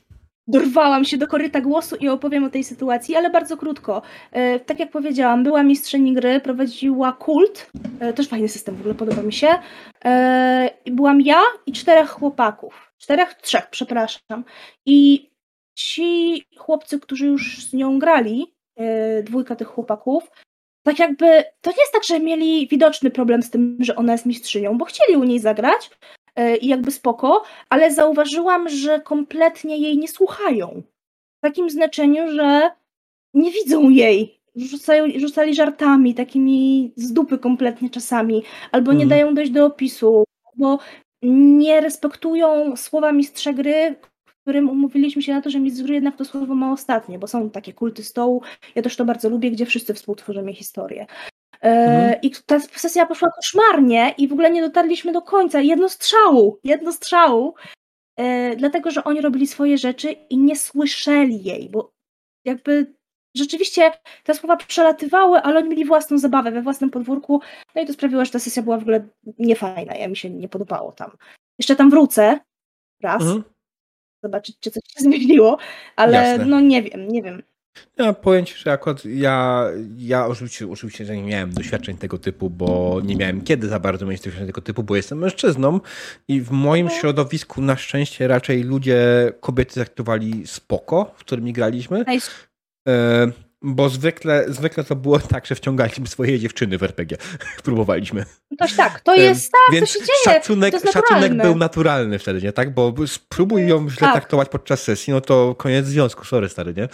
B: dorwałam się do koryta głosu i opowiem o tej sytuacji, ale bardzo krótko. E, tak jak powiedziałam, była mistrzyni gry, prowadziła kult, e, też fajny system, w ogóle podoba mi się. E, byłam ja i czterech chłopaków. Czterech, trzech, przepraszam. I ci chłopcy, którzy już z nią grali, e, dwójka tych chłopaków, tak jakby, to nie jest tak, że mieli widoczny problem z tym, że ona jest mistrzynią, bo chcieli u niej zagrać e, i jakby spoko, ale zauważyłam, że kompletnie jej nie słuchają. W takim znaczeniu, że nie widzą jej. Rzucają, rzucali żartami, takimi z dupy kompletnie czasami, albo nie
A: Mhm.
B: dają dojść do opisu, albo nie respektują słowa mistrza gry, którym umówiliśmy się na to, że mistrz jednak to słowo ma ostatnie, bo są takie kulty stołu. Ja też to bardzo lubię, gdzie wszyscy współtworzymy historię. E,
A: Mhm.
B: I ta sesja poszła koszmarnie i w ogóle nie dotarliśmy do końca. Jedno strzału, jedno strzału, e, dlatego że oni robili swoje rzeczy i nie słyszeli jej, bo jakby rzeczywiście te słowa przelatywały, ale oni mieli własną zabawę we własnym podwórku, no i to sprawiło, że ta sesja była w ogóle niefajna, ja mi się nie podobało tam. Jeszcze tam wrócę raz,
A: Mhm.
B: Zobaczyć, czy coś się zmieniło, ale
A: Jasne.
B: no nie wiem, nie wiem.
A: Ja mam pojęcie, że akurat ja, ja oczywiście, oczywiście, że nie miałem doświadczeń tego typu, bo nie miałem kiedy za bardzo mieć doświadczeń tego typu, bo jestem mężczyzną i w moim
B: No.
A: środowisku na szczęście raczej ludzie, kobiety traktowali spoko, w którymi graliśmy.
B: Nice.
A: Bo zwykle, zwykle to było tak, że wciągaliśmy swoje dziewczyny w RPG. Próbowaliśmy.
B: Toś tak, to jest tak,
A: Więc
B: to się dzieje.
A: szacunek,
B: to
A: szacunek był naturalny wtedy, nie tak? Bo spróbuj ją źle
B: Tak.
A: traktować podczas sesji, no to koniec związku, sorry stary, nie? E,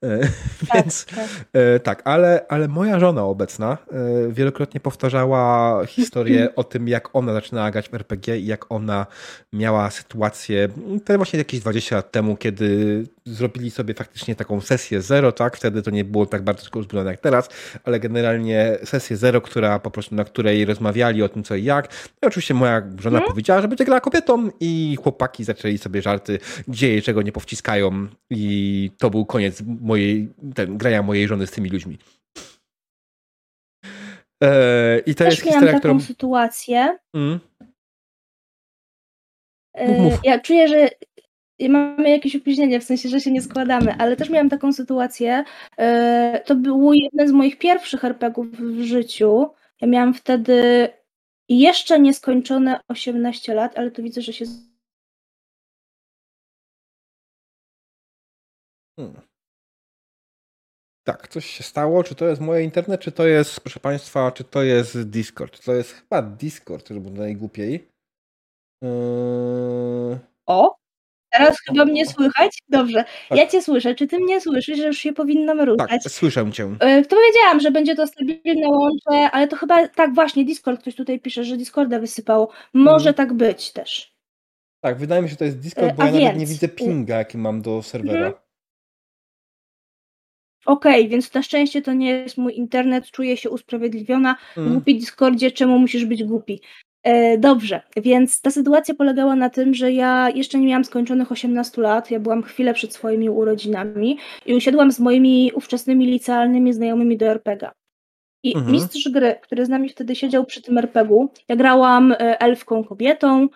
B: Tak,
A: Więc
B: tak.
A: e, tak, ale, ale moja żona obecna e, wielokrotnie powtarzała historię o tym, jak ona zaczynała grać w RPG i jak ona miała sytuację, to właśnie jakieś 20 lat temu, kiedy zrobili sobie faktycznie taką sesję zero, tak? Wtedy to nie było tak bardzo uzbrojone jak teraz, ale generalnie sesję zero, która po prostu, na której rozmawiali o tym, co i jak. No i oczywiście moja żona powiedziała, że będzie grała kobietą i chłopaki zaczęli sobie żarty, gdzie jej czego nie powciskają i to był koniec mojej, ten, grania mojej żony z tymi ludźmi. Eee, I to
B: Też
A: jest
B: miałam
A: historia,
B: taką
A: którą...
B: sytuację.
A: Mm,
B: E,
A: Mów, mów.
B: Ja czuję, że mamy jakieś opóźnienie, w sensie, że się nie składamy, ale też miałam taką sytuację. e, To był jeden z moich pierwszych RPGów w życiu. Ja miałam wtedy jeszcze nieskończone 18 lat, ale tu widzę, że się.
A: Hmm. Tak, coś się stało. Czy to jest moje internet, czy to jest, proszę Państwa, czy to jest Discord? To jest chyba Discord, żeby było najgłupiej. Eee,
B: O! Teraz chyba mnie słychać? Dobrze.
A: Tak.
B: Ja cię słyszę. Czy ty mnie słyszysz, że już się powinnam
A: tak,
B: ruszać?
A: słyszę Cię.
B: E, To powiedziałam, że będzie to stabilne łącze, ale to chyba tak właśnie, Discord ktoś tutaj pisze, że Discorda wysypało. Może
A: Mhm.
B: tak być też.
A: Tak, wydaje mi się, że to jest Discord,
B: E,
A: bo
B: a
A: ja nawet nie
B: więc,
A: widzę pinga, jaki mam do serwera.
B: Mhm. Okej, więc na szczęście to nie jest mój internet, czuję się usprawiedliwiona.
A: Mm.
B: Głupi Discordzie, czemu musisz być głupi? E, dobrze, więc ta sytuacja polegała na tym, że ja jeszcze nie miałam skończonych 18 lat, ja byłam chwilę przed swoimi urodzinami i usiadłam z moimi ówczesnymi licealnymi znajomymi do RPG. I
A: Mhm.
B: mistrz gry, który z nami wtedy siedział przy tym RPG-u, ja grałam e, elfką kobietą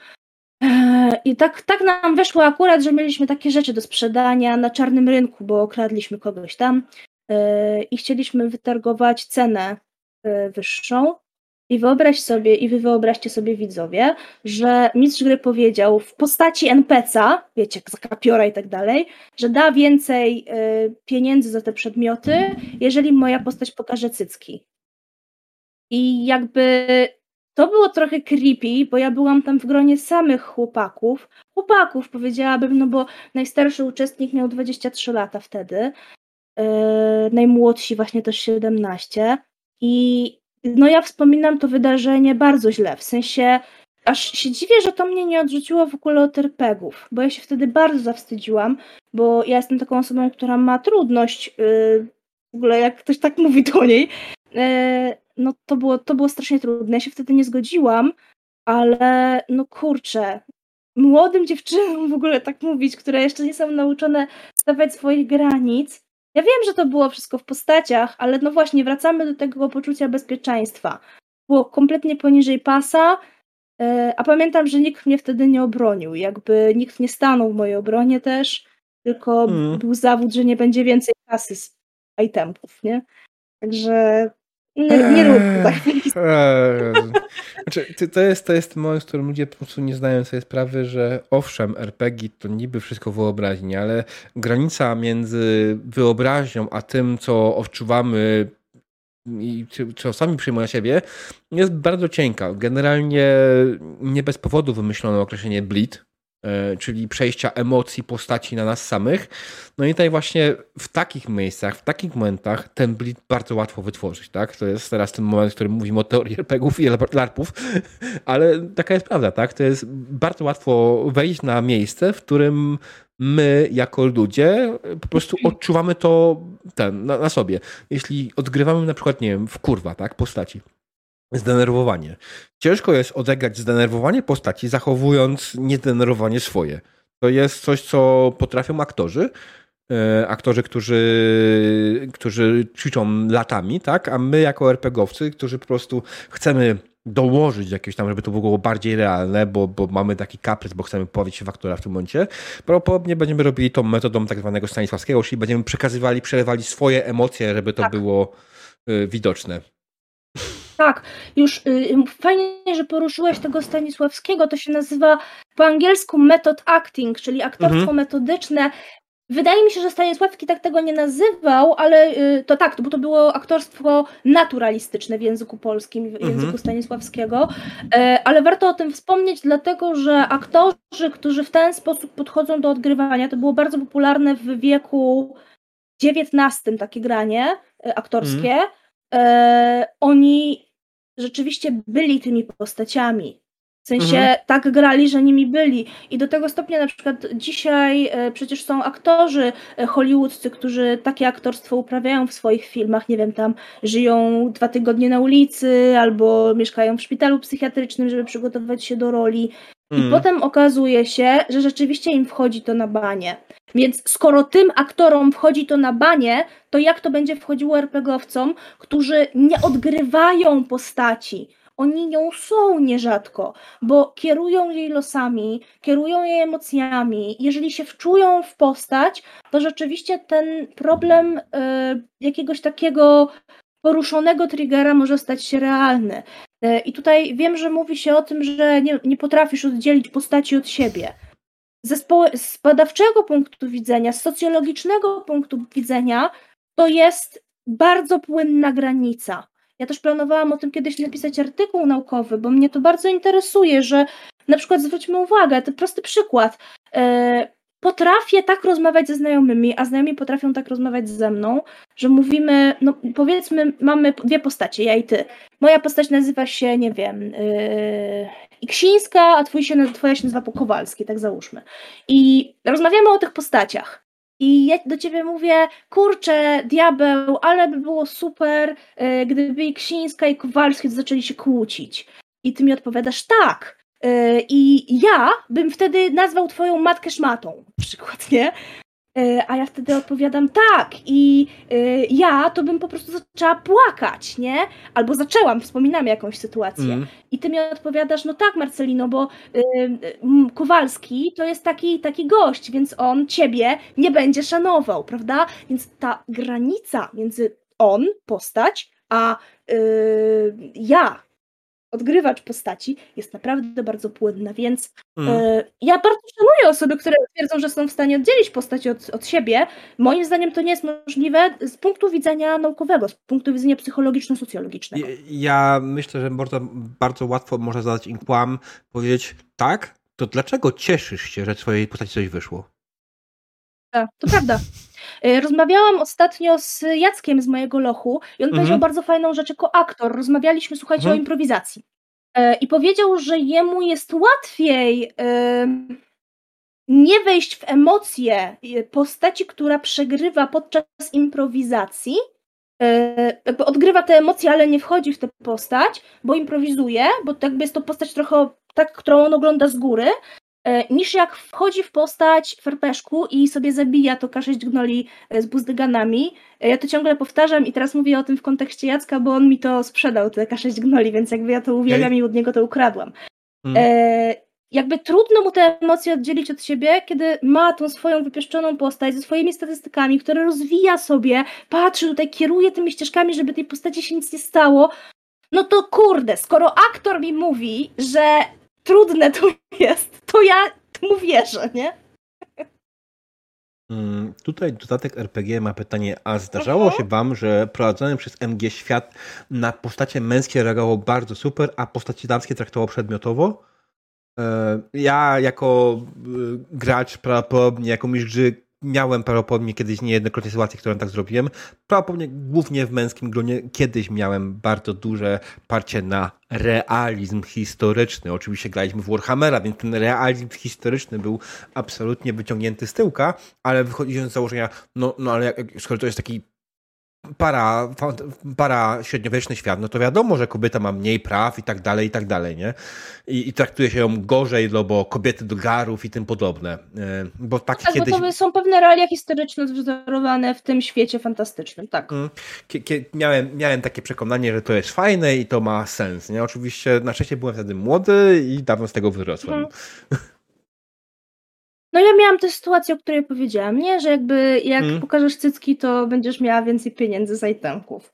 B: e, i tak, tak nam wyszło akurat, że mieliśmy takie rzeczy do sprzedania na czarnym rynku, bo okradliśmy kogoś tam i chcieliśmy wytargować cenę wyższą. I wyobraź sobie, i wy wyobraźcie sobie widzowie, że mistrz gry powiedział w postaci NPC-a, wiecie, jak za kapiora i tak dalej, że da więcej y, pieniędzy za te przedmioty, jeżeli moja postać pokaże cycki. I jakby to było trochę creepy, bo ja byłam tam w gronie samych chłopaków. Chłopaków powiedziałabym, no bo najstarszy uczestnik miał 23 lata wtedy, yy, najmłodsi właśnie też 17. I no ja wspominam to wydarzenie bardzo źle, w sensie aż się dziwię, że to mnie nie odrzuciło w ogóle od RPGów, bo ja się wtedy bardzo zawstydziłam, bo ja jestem taką osobą, która ma trudność, yy, w ogóle jak ktoś tak mówi do niej, yy, no to było, to było strasznie trudne, ja się wtedy nie zgodziłam, ale no kurczę, młodym dziewczynom w ogóle tak mówić, które jeszcze nie są nauczone stawiać swoich granic, ja wiem, że to było wszystko w postaciach, ale no właśnie, wracamy do tego poczucia bezpieczeństwa. Było kompletnie poniżej pasa, e, a pamiętam, że nikt mnie wtedy nie obronił. Jakby nikt nie stanął w mojej obronie też, tylko
A: Mm.
B: był zawód, że nie będzie więcej kasy z itemów, nie? Także nie, nie róbmy tak.
A: Eee, znaczy, to- jest, to jest moment, w którym ludzie po prostu nie zdają sobie sprawy, że owszem, RPG to niby wszystko wyobraźnia, ale granica między wyobraźnią a tym, co odczuwamy i co sami przyjmują na siebie, jest bardzo cienka. Generalnie nie bez powodu wymyślono określenie bleed, e, czyli przejścia emocji postaci na nas samych. No i tutaj właśnie w takich miejscach, w takich momentach ten bleed bardzo łatwo wytworzyć, tak? To jest teraz ten moment, w którym mówimy o teorii RPGów i LARPów, ale taka jest prawda, tak? To jest bardzo łatwo wejść na miejsce, w którym my jako ludzie po prostu odczuwamy to ten, na, na sobie. Jeśli odgrywamy na przykład, nie wiem, w kurwa, tak? Postaci. Zdenerwowanie. Ciężko jest odegrać zdenerwowanie postaci, zachowując niezdenerwowanie swoje. To jest coś, co potrafią aktorzy. E, aktorzy, którzy, którzy ćwiczą latami, tak? A my jako RPGowcy, którzy po prostu chcemy dołożyć jakieś tam, żeby to było bardziej realne, bo, bo mamy taki kaprys, bo chcemy pobawić się w aktora w tym momencie. Prawdopodobnie będziemy robili tą metodą tak zwanego Stanisławskiego, czyli będziemy przekazywali, przelewali swoje emocje, żeby to
B: Tak.
A: było y, widoczne.
B: Tak, już y, fajnie, że poruszyłeś tego Stanisławskiego. To się nazywa po angielsku method acting, czyli aktorstwo
A: Mhm.
B: metodyczne. Wydaje mi się, że Stanisławski tak tego nie nazywał, ale y, to tak, bo to było aktorstwo naturalistyczne w języku polskim, w
A: Mhm.
B: języku Stanisławskiego. E, Ale warto o tym wspomnieć, dlatego że aktorzy, którzy w ten sposób podchodzą do odgrywania, to było bardzo popularne w wieku XIX takie granie e, aktorskie. E, oni rzeczywiście byli tymi postaciami. W sensie
A: Mhm.
B: tak grali, że nimi byli. I do tego stopnia na przykład dzisiaj e, przecież są aktorzy e, hollywoodzcy, którzy takie aktorstwo uprawiają w swoich filmach. Nie wiem, tam żyją dwa tygodnie na ulicy albo mieszkają w szpitalu psychiatrycznym, żeby przygotować się do roli. I
A: Mm.
B: potem okazuje się, że rzeczywiście im wchodzi to na banie. Więc skoro tym aktorom wchodzi to na banie, to jak to będzie wchodziło RPGowcom, którzy nie odgrywają postaci? Oni nią są nierzadko, bo kierują jej losami, kierują jej emocjami. Jeżeli się wczują w postać, to rzeczywiście ten problem y, jakiegoś takiego poruszonego triggera może stać się realny. Y, I tutaj wiem, że mówi się o tym, że nie, nie potrafisz oddzielić postaci od siebie. Ze z badawczego punktu widzenia, z socjologicznego punktu widzenia, to jest bardzo płynna granica. Ja też planowałam o tym kiedyś napisać artykuł naukowy, bo mnie to bardzo interesuje, że na przykład zwróćmy uwagę, to prosty przykład. E, potrafię tak rozmawiać ze znajomymi, a znajomi potrafią tak rozmawiać ze mną, że mówimy, no powiedzmy, mamy dwie postacie, ja i ty. Moja postać nazywa się, nie wiem, yy, Iksińska, a twój się, twoja się nazywa Pokowalski, tak załóżmy. I rozmawiamy o tych postaciach. I ja do ciebie mówię, kurczę, diabeł, ale by było super, yy, gdyby Iksińska i Kowalski zaczęli się kłócić. I ty mi odpowiadasz tak. E, I ja bym wtedy nazwał twoją matkę szmatą, na przykład, nie? E, a ja wtedy odpowiadam tak i y, ja to bym po prostu zaczęła płakać, nie? Albo zaczęłam, wspominam jakąś sytuację. Mm. I ty mi odpowiadasz, no tak Marcelino, bo y, y, Kowalski to jest taki, taki gość, więc on ciebie nie będzie szanował, prawda? Więc ta granica między on, postać, a ja, odgrywacz postaci jest naprawdę bardzo płynna, więc mm. y, ja bardzo szanuję osoby, które twierdzą, że są w stanie oddzielić postać od, od siebie. Moim zdaniem to nie jest możliwe z punktu widzenia naukowego, z punktu widzenia psychologiczno-socjologicznego.
A: Ja, ja myślę, że bardzo, bardzo łatwo można zadać im kłam, powiedzieć tak, to dlaczego cieszysz się, że twojej postaci coś wyszło?
B: Tak, to prawda. E, rozmawiałam ostatnio z Jackiem z mojego lochu i on mhm. powiedział bardzo fajną rzecz jako aktor. Rozmawialiśmy, słuchajcie, mhm. o improwizacji. E, I powiedział, że jemu jest łatwiej nie wejść w emocje e, postaci, która przegrywa podczas improwizacji, jakby odgrywa te emocje, ale nie wchodzi w tę postać, bo improwizuje, bo jakby jest to postać trochę tak, którą on ogląda z góry, E, niż jak wchodzi w postać ferpeszku i sobie zabija to K6 gnoli e, z buzdyganami. E, ja to ciągle powtarzam i teraz mówię o tym w kontekście Jacka, bo on mi to sprzedał, te K6 gnoli, więc jakby ja to uwielbiam i od niego to ukradłam. Hmm. E, jakby trudno mu te emocje oddzielić od siebie, kiedy ma tą swoją wypieszczoną postać ze swoimi statystykami, które rozwija sobie, patrzy tutaj, kieruje tymi ścieżkami, żeby tej postaci się nic nie stało. No to kurde, skoro aktor mi mówi, że trudne to jest, to ja mu wierzę, nie?
A: Mm, tutaj dodatek RPG ma pytanie, a zdarzało uh -huh. się wam, że prowadzony przez MG świat na postacie męskie reagowało bardzo super, a postacie damskie traktowało przedmiotowo? E, ja jako y, gracz prawdopodobnie, jako mistrz miałem prawdopodobnie kiedyś niejednokrotnie sytuację, którą tak zrobiłem. Prawdopodobnie głównie w męskim gronie kiedyś miałem bardzo duże parcie na realizm historyczny. Oczywiście graliśmy w Warhammera, więc ten realizm historyczny był absolutnie wyciągnięty z tyłka, ale wychodząc z założenia, no, no ale jak, skoro to jest taki para, para średniowieczny świat, no to wiadomo, że kobieta ma mniej praw i tak dalej, i tak dalej, nie? I, i traktuje się ją gorzej, no bo kobiety do garów i tym podobne. E, bo tak,
B: tak
A: kiedyś...
B: bo to są pewne realia historyczne wzorowane w tym świecie fantastycznym, tak. Mm.
A: Miałem, miałem takie przekonanie, że to jest fajne i to ma sens, nie? Oczywiście na szczęście byłem wtedy młody i dawno z tego wyrosłem. Mhm.
B: No ja miałam tę sytuację, o której powiedziałam, nie? Że jakby jak mm. pokażesz cycki, to będziesz miała więcej pieniędzy z itemków.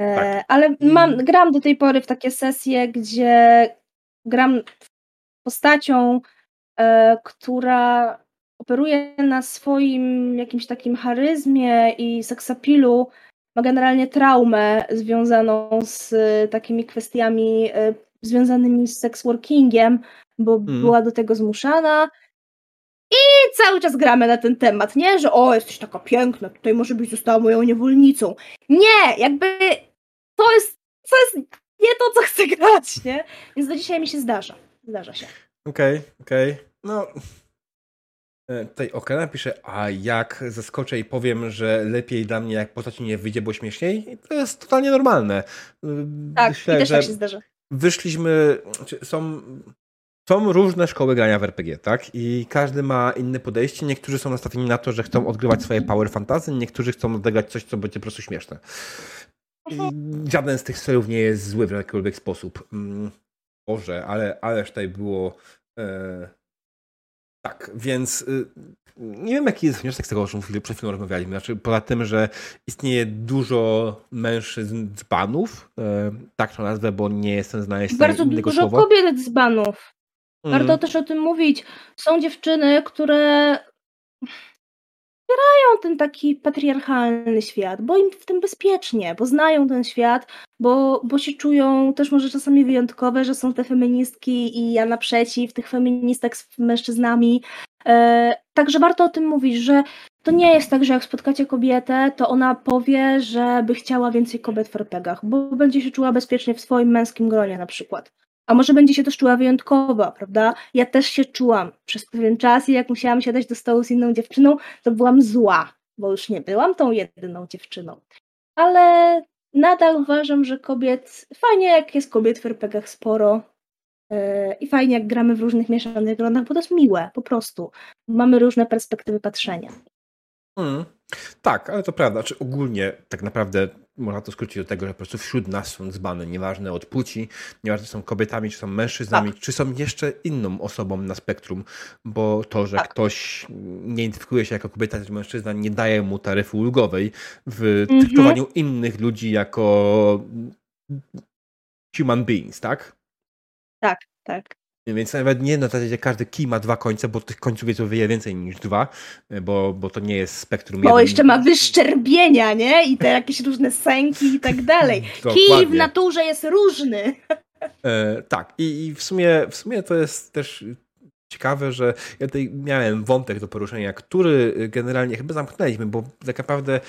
B: E, tak. Ale mam, gram do tej pory w takie sesje, gdzie gram postacią, e, która operuje na swoim jakimś takim charyzmie i seksapilu, ma generalnie traumę związaną z takimi kwestiami e, związanymi z sex-workingiem, bo mm. była do tego zmuszana i cały czas gramy na ten temat, nie? Że o, jesteś taka piękna, tutaj może byś została moją niewolnicą. Nie, jakby to jest, to jest nie to, co chcę grać, nie? Więc do dzisiaj mi się zdarza. Zdarza się.
A: Okej, okay, okej. Okay. No, e, Tutaj Okena pisze, a jak zaskoczę i powiem, że lepiej dla mnie jak postać nie wyjdzie, bo śmieszniej, to jest totalnie normalne.
B: Tak, Myślę, i też tak się zdarza.
A: Wyszliśmy, są są różne szkoły grania w RPG, tak? I każdy ma inne podejście. Niektórzy są nastawieni na to, że chcą odgrywać swoje power fantasy, niektórzy chcą odegrać coś, co będzie po prostu śmieszne. I żaden z tych stylów nie jest zły w jakikolwiek sposób. Mm, Boże, ale ależ tutaj było. E... Tak, więc y, nie wiem, jaki jest wniosek z tego, o czym przed chwilą rozmawialiśmy. Znaczy, poza tym, że istnieje dużo mężczyzn dzbanów, e, tak to nazwę, bo nie jestem znaleźć
B: Bardzo
A: innego
B: dużo
A: słowa.
B: kobiet dzbanów. Warto mhm. też o tym mówić. Są dziewczyny, które wspierają ten taki patriarchalny świat, bo im w tym bezpiecznie, bo znają ten świat, bo, bo się czują też może czasami wyjątkowe, że są te feministki i ja naprzeciw tych feministek z mężczyznami. E, także warto o tym mówić, że to nie jest tak, że jak spotkacie kobietę, to ona powie, że by chciała więcej kobiet w RPGach, bo będzie się czuła bezpiecznie w swoim męskim gronie na przykład. A może będzie się też czuła wyjątkowa, prawda? Ja też się czułam przez pewien czas i jak musiałam siadać do stołu z inną dziewczyną, to byłam zła, bo już nie byłam tą jedyną dziewczyną. Ale nadal uważam, że kobiet, fajnie jak jest kobiet w RPGach sporo, E, I fajnie, jak gramy w różnych mieszanych gronach, bo to jest miłe, po prostu. Mamy różne perspektywy patrzenia.
A: Mm. Tak, ale to prawda. Czy ogólnie tak naprawdę można to skrócić do tego, że po prostu wśród nas są dzbany, nieważne od płci, nieważne czy są kobietami, czy są mężczyznami, tak. czy są jeszcze inną osobą na spektrum, bo to, że tak. ktoś nie identyfikuje się jako kobieta czy mężczyzna, nie daje mu taryfy ulgowej w mhm. traktowaniu innych ludzi jako human beings, tak?
B: Tak, tak.
A: Więc nawet nie na zasadzie każdy kij ma dwa końce, bo tych końców jest o wiele więcej niż dwa, bo, bo to nie jest spektrum.
B: Bo jeszcze ma wyszczerbienia, nie? I te jakieś różne sęki i tak dalej. Kij w naturze jest różny.
A: E, tak, I, i w, sumie, w sumie to jest też ciekawe, że ja tutaj miałem wątek do poruszenia, który generalnie chyba zamknęliśmy, bo tak naprawdę e,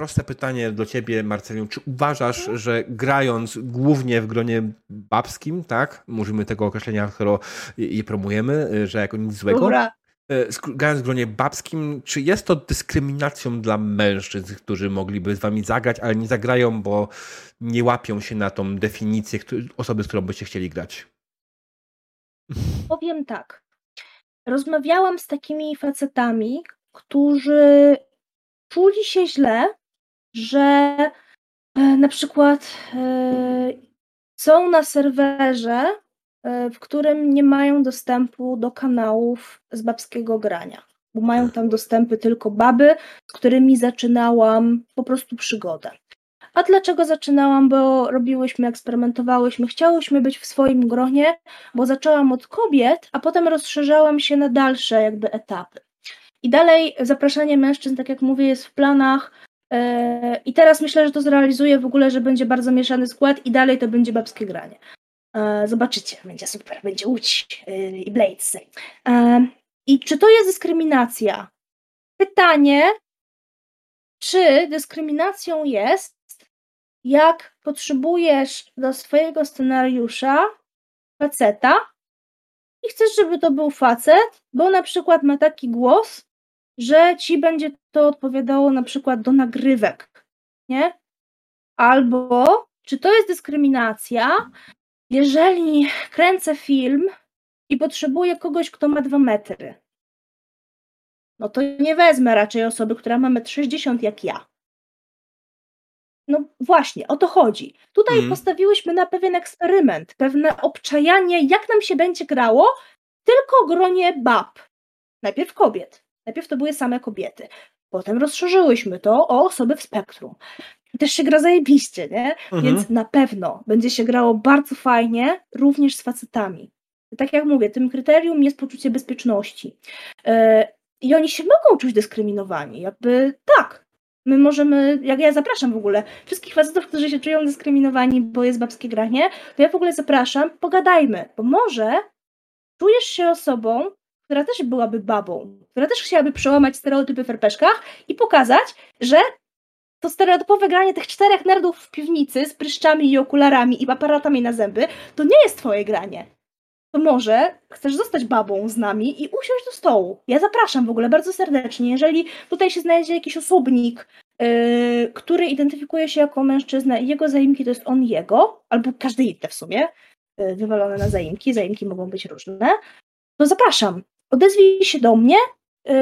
A: proste pytanie do ciebie, Marceliu. Czy uważasz, że grając głównie w gronie babskim, tak? Użyjmy tego określenia, które je promujemy, że jako nic złego. Dobra. E, grając w gronie babskim, czy jest to dyskryminacją dla mężczyzn, którzy mogliby z wami zagrać, ale nie zagrają, bo nie łapią się na tą definicję osoby, z którą byście chcieli grać?
B: Powiem tak. Rozmawiałam z takimi facetami, którzy czuli się źle, że e, na przykład e, są na serwerze, e, w którym nie mają dostępu do kanałów z babskiego grania, bo mają tam dostępy tylko baby, z którymi zaczynałam po prostu przygodę. A dlaczego zaczynałam? Bo robiłyśmy, eksperymentowałyśmy, chciałyśmy być w swoim gronie, bo zaczęłam od kobiet, a potem rozszerzałam się na dalsze jakby etapy. I dalej zapraszanie mężczyzn, tak jak mówię, jest w planach. E, I teraz myślę, że to zrealizuję w ogóle, że będzie bardzo mieszany skład i dalej to będzie babskie granie. E, zobaczycie, będzie super, będzie Łódź e, i Blades. I czy to jest dyskryminacja? Pytanie, czy dyskryminacją jest, jak potrzebujesz do swojego scenariusza faceta i chcesz, żeby to był facet, bo na przykład ma taki głos, że ci będzie to odpowiadało na przykład do nagrywek, nie? Albo czy to jest dyskryminacja, jeżeli kręcę film i potrzebuję kogoś, kto ma dwa metry? No to nie wezmę raczej osoby, która ma 1,60 m jak ja. No właśnie, o to chodzi. Tutaj mm. postawiłyśmy na pewien eksperyment, pewne obczajanie, jak nam się będzie grało, tylko gronie bab. Najpierw kobiet. Najpierw to były same kobiety. Potem rozszerzyłyśmy to o osoby w spektrum. Też się gra zajebiście, nie? Mhm. Więc na pewno będzie się grało bardzo fajnie, również z facetami. Tak jak mówię, tym kryterium jest poczucie bezpieczności. Yy, I oni się mogą czuć dyskryminowani. Jakby tak. My możemy, jak ja zapraszam w ogóle wszystkich facetów, którzy się czują dyskryminowani, bo jest babskie granie, to ja w ogóle zapraszam, pogadajmy, bo może czujesz się osobą, która też byłaby babą, która też chciałaby przełamać stereotypy w RPszkach i pokazać, że to stereotypowe granie tych czterech nerdów w piwnicy z pryszczami i okularami i aparatami na zęby, to nie jest twoje granie. To może chcesz zostać babą z nami i usiąść do stołu. Ja zapraszam w ogóle bardzo serdecznie. Jeżeli tutaj się znajdzie jakiś osobnik, yy, który identyfikuje się jako mężczyzna i jego zaimki to jest on jego, albo każdy inny w sumie, yy, wywalone na zaimki, zaimki mogą być różne, to zapraszam odezwij się do mnie yy,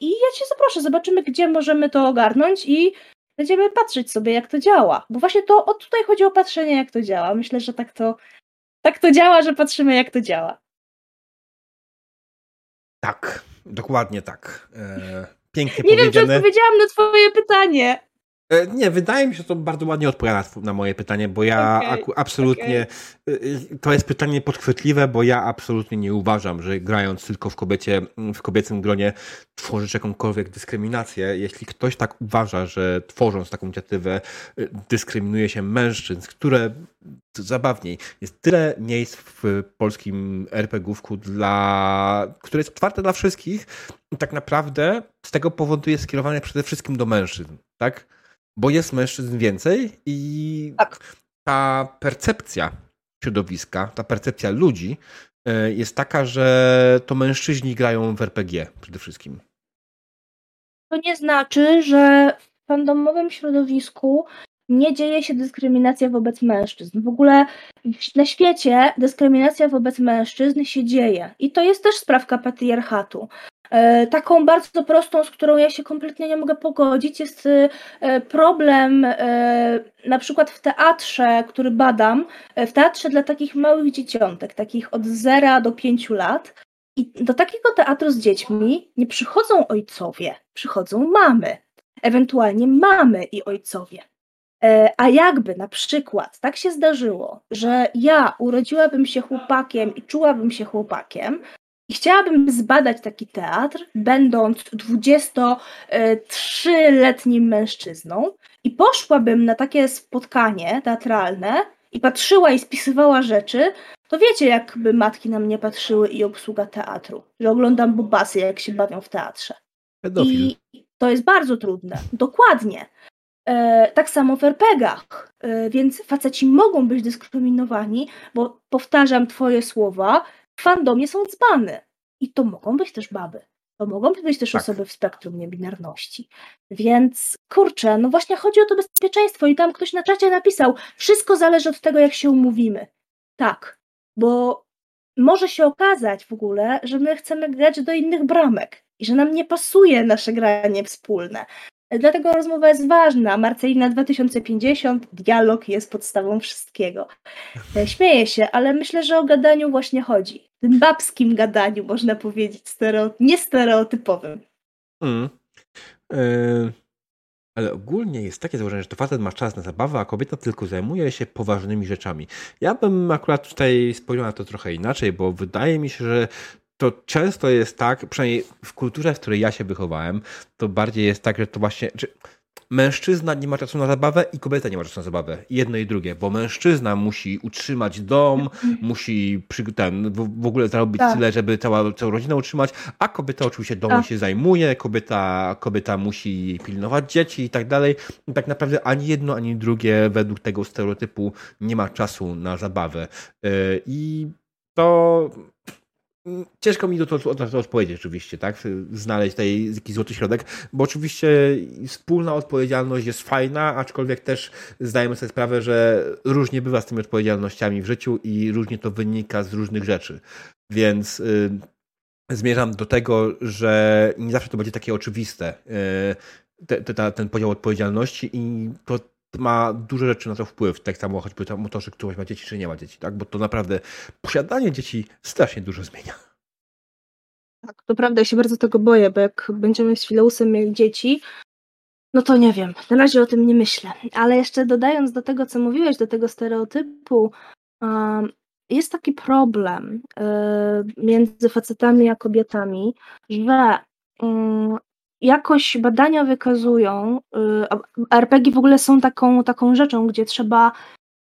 B: i ja cię zaproszę, zobaczymy, gdzie możemy to ogarnąć i będziemy patrzeć sobie, jak to działa. Bo właśnie to o tutaj chodzi o patrzenie, jak to działa. Myślę, że tak to, tak to działa, że patrzymy, jak to działa.
A: Tak, dokładnie tak. E, pięknie
B: Nie
A: wiem, czy
B: odpowiedziałam na twoje pytanie.
A: E, nie, wydaje mi się, że to bardzo ładnie odpowiada na moje pytanie, bo ja okay, absolutnie. Okay. To jest pytanie podchwytliwe, bo ja absolutnie nie uważam, że grając tylko w kobiecie, w kobiecym gronie tworzysz jakąkolwiek dyskryminację. Jeśli ktoś tak uważa, że tworząc taką inicjatywę dyskryminuje się mężczyzn, które zabawniej, jest tyle miejsc w polskim RPGówku, dla, które jest otwarte dla wszystkich, tak naprawdę z tego powodu jest skierowane przede wszystkim do mężczyzn, tak? Bo jest mężczyzn więcej i tak. ta percepcja środowiska, ta percepcja ludzi e, jest taka, że to mężczyźni grają w RPG przede wszystkim.
B: To nie znaczy, że w fandomowym środowisku nie dzieje się dyskryminacja wobec mężczyzn. W ogóle na świecie dyskryminacja wobec mężczyzn się dzieje. I to jest też sprawka patriarchatu. E, taką bardzo prostą, z którą ja się kompletnie nie mogę pogodzić, jest e, problem e, na przykład w teatrze, który badam, w teatrze dla takich małych dzieciątek, takich od 0 do 5 lat. I do takiego teatru z dziećmi nie przychodzą ojcowie, przychodzą mamy, ewentualnie mamy i ojcowie. A jakby na przykład tak się zdarzyło, że ja urodziłabym się chłopakiem i czułabym się chłopakiem, i chciałabym zbadać taki teatr, będąc 23-letnim mężczyzną, i poszłabym na takie spotkanie teatralne i patrzyła i spisywała rzeczy, to wiecie, jakby matki na mnie patrzyły i obsługa teatru, że oglądam bubasy, jak się bawią w teatrze.
A: Pedofil.
B: I to jest bardzo trudne. Dokładnie. E, tak samo w RPGach. E, więc faceci mogą być dyskryminowani, bo powtarzam Twoje słowa, w fandomie są dzbany. I to mogą być też baby. To mogą być też tak. osoby w spektrum niebinarności. Więc kurczę, no właśnie chodzi o to bezpieczeństwo. I tam ktoś na czacie napisał: Wszystko zależy od tego, jak się umówimy. Tak, bo może się okazać w ogóle, że my chcemy grać do innych bramek i że nam nie pasuje nasze granie wspólne. Dlatego rozmowa jest ważna. Marcelina 2050, dialog jest podstawą wszystkiego. E, śmieję się, ale myślę, że o gadaniu właśnie chodzi. Tym babskim gadaniu, można powiedzieć, stereo... niestereotypowym. Mm.
A: Yy, ale ogólnie jest takie założenie, że to facet ma czas na zabawę, a kobieta tylko zajmuje się poważnymi rzeczami. Ja bym akurat tutaj spojrzał na to trochę inaczej, bo wydaje mi się, że to często jest tak, przynajmniej w kulturze, w której ja się wychowałem, to bardziej jest tak, że to właśnie. Czy mężczyzna nie ma czasu na zabawę i kobieta nie ma czasu na zabawę. Jedno i drugie, bo mężczyzna musi utrzymać dom, musi przy, ten, w, ogóle zarobić tak. tyle, żeby cała, całą rodzinę utrzymać, a kobieta oczywiście domem tak. się zajmuje, kobieta, kobieta musi pilnować dzieci i tak dalej. I tak naprawdę ani jedno, ani drugie według tego stereotypu nie ma czasu na zabawę. Yy, I to Ciężko mi to, to, to, odpowiedzieć oczywiście, tak? Znaleźć tutaj jakiś złoty środek, bo oczywiście wspólna odpowiedzialność jest fajna, aczkolwiek też zdajemy sobie sprawę, że różnie bywa z tymi odpowiedzialnościami w życiu i różnie to wynika z różnych rzeczy. Więc y, zmierzam do tego, że nie zawsze to będzie takie oczywiste, y, te, te, ten podział odpowiedzialności i to ma dużo rzeczy na to wpływ, tak samo choćby to, to, czy ktoś ma dzieci, czy nie ma dzieci, tak? Bo to naprawdę posiadanie dzieci strasznie dużo zmienia.
B: Tak, to prawda, ja się bardzo tego boję, bo jak będziemy z Fileusem mieli dzieci, no to nie wiem, na razie o tym nie myślę. Ale jeszcze dodając do tego, co mówiłeś, do tego stereotypu, jest taki problem y, między facetami a kobietami, że mm, jakoś badania wykazują, y, RPG w ogóle są taką, taką rzeczą, gdzie trzeba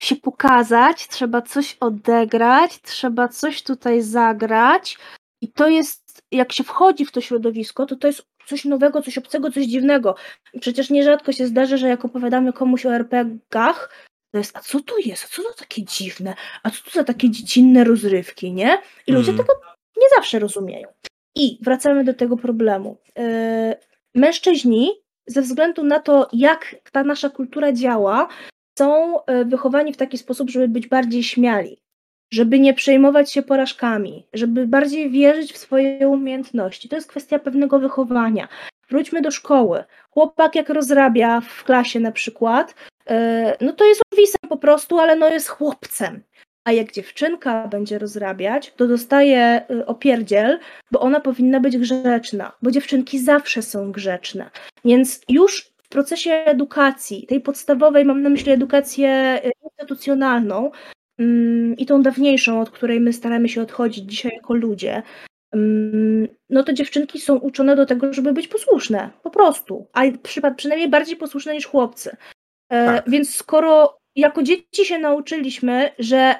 B: się pokazać, trzeba coś odegrać, trzeba coś tutaj zagrać i to jest, jak się wchodzi w to środowisko, to to jest coś nowego, coś obcego, coś dziwnego. Przecież nierzadko się zdarza, że jak opowiadamy komuś o RPGach, to jest, a co to jest? A co to takie dziwne? A co to za takie dziecinne rozrywki, nie? I ludzie mm. tego nie zawsze rozumieją. I wracamy do tego problemu. E, mężczyźni, ze względu na to, jak ta nasza kultura działa, są e, wychowani w taki sposób, żeby być bardziej śmiali, żeby nie przejmować się porażkami, żeby bardziej wierzyć w swoje umiejętności. To jest kwestia pewnego wychowania. Wróćmy do szkoły. Chłopak, jak rozrabia w klasie na przykład, e, no to jest owisem po prostu, ale no jest chłopcem. A jak dziewczynka będzie rozrabiać, to dostaje y, opierdziel, bo ona powinna być grzeczna, bo dziewczynki zawsze są grzeczne. Więc już w procesie edukacji, tej podstawowej, mam na myśli edukację y, instytucjonalną mm, i tą dawniejszą, od której my staramy się odchodzić dzisiaj jako ludzie, mm, no to dziewczynki są uczone do tego, żeby być posłuszne, po prostu, a przynajmniej bardziej posłuszne niż chłopcy. E, tak. Więc skoro jako dzieci się nauczyliśmy, że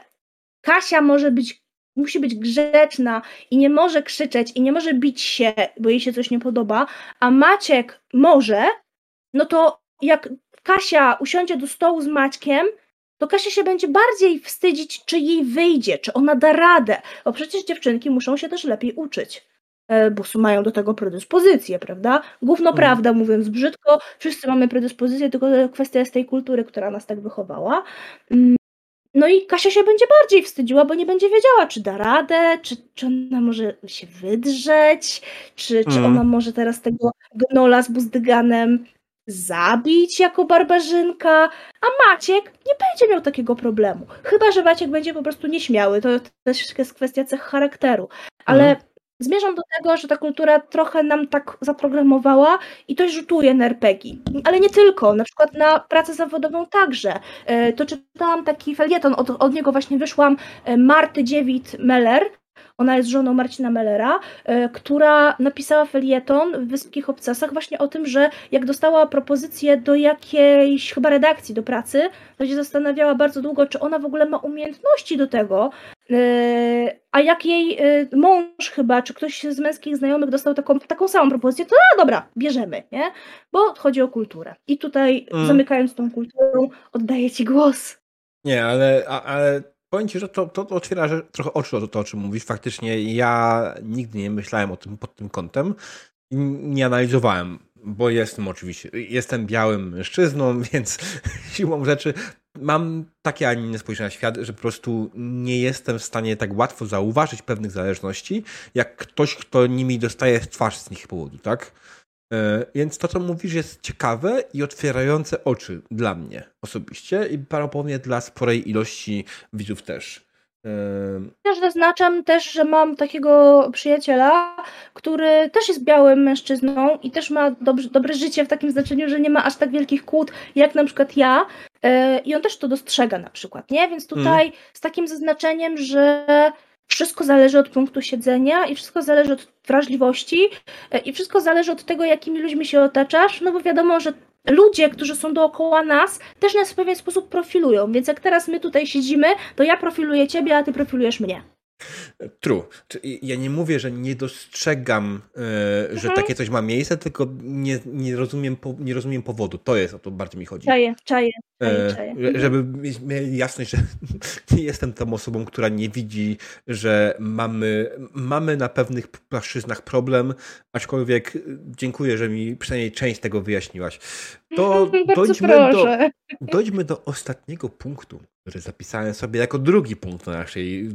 B: Kasia może być, musi być grzeczna i nie może krzyczeć i nie może bić się, bo jej się coś nie podoba, a Maciek może, no to jak Kasia usiądzie do stołu z Maćkiem, to Kasia się będzie bardziej wstydzić, czy jej wyjdzie, czy ona da radę, bo przecież dziewczynki muszą się też lepiej uczyć. e, bo mają do tego predyspozycję, prawda? Gówno mm. prawda, mówiąc brzydko, wszyscy mamy predyspozycję, tylko kwestia jest tej kultury, która nas tak wychowała. No i Kasia się będzie bardziej wstydziła, bo nie będzie wiedziała, czy da radę, czy, czy ona może się wydrzeć, czy, czy mm. ona może teraz tego gnola z buzdyganem zabić jako barbarzynka, a Maciek nie będzie miał takiego problemu. Chyba, że Maciek będzie po prostu nieśmiały, to też jest kwestia cech charakteru. Ale mm. Zmierzam do tego, że ta kultura trochę nam tak zaprogramowała i to rzutuje na RPG. Ale nie tylko, na przykład na pracę zawodową także. E, to czytałam taki felieton, od, od niego właśnie wyszłam, e, Marty Dziewit Meller, ona jest żoną Marcina Mellera, e, która napisała felieton w Wyspkich Obcasach właśnie o tym, że jak dostała propozycję do jakiejś chyba redakcji do pracy, to się zastanawiała bardzo długo, czy ona w ogóle ma umiejętności do tego, a jak jej e, mąż chyba, czy ktoś z męskich znajomych dostał taką, taką samą propozycję, to a dobra, bierzemy, nie? Bo chodzi o kulturę. I tutaj mm. zamykając tą kulturą, oddaję Ci głos.
A: Nie, ale, ale powiem ci, że to, to, to otwiera że, trochę oczy o to, o czym mówisz. Faktycznie ja nigdy nie myślałem o tym pod tym kątem nie analizowałem, bo jestem oczywiście, jestem białym mężczyzną, więc siłą rzeczy mam takie, a inne spojrzenie na świat, że po prostu nie jestem w stanie tak łatwo zauważyć pewnych zależności, jak ktoś, kto nimi dostaje twarz z nich powodu, tak? E, więc to, co mówisz, jest ciekawe i otwierające oczy dla mnie osobiście i prawdopodobnie dla sporej ilości widzów też.
B: Też zaznaczam też, że mam takiego przyjaciela, który też jest białym mężczyzną i też ma dobrze, dobre życie w takim znaczeniu, że nie ma aż tak wielkich kłód jak na przykład ja. E, I on też to dostrzega na przykład, nie? Więc tutaj mm. z takim zaznaczeniem, że wszystko zależy od punktu siedzenia i wszystko zależy od wrażliwości e, i wszystko zależy od tego, jakimi ludźmi się otaczasz, no bo wiadomo, że ludzie, którzy są dookoła nas, też nas w pewien sposób profilują. Więc jak teraz my tutaj siedzimy, to ja profiluję ciebie, a ty profilujesz mnie.
A: True. Ja nie mówię, że nie dostrzegam, e, że mhm. takie coś ma miejsce, tylko nie, nie, rozumiem, nie rozumiem powodu. To jest o to bardziej mi chodzi.
B: Czaję, czaję. czaję,
A: czaję. Mhm. Żeby mieli jasność, że nie jestem tą osobą, która nie widzi, że mamy, mamy na pewnych płaszczyznach problem, aczkolwiek dziękuję, że mi przynajmniej część tego wyjaśniłaś. To dojdźmy do, dojdźmy do ostatniego punktu, który zapisałem sobie jako drugi punkt na naszej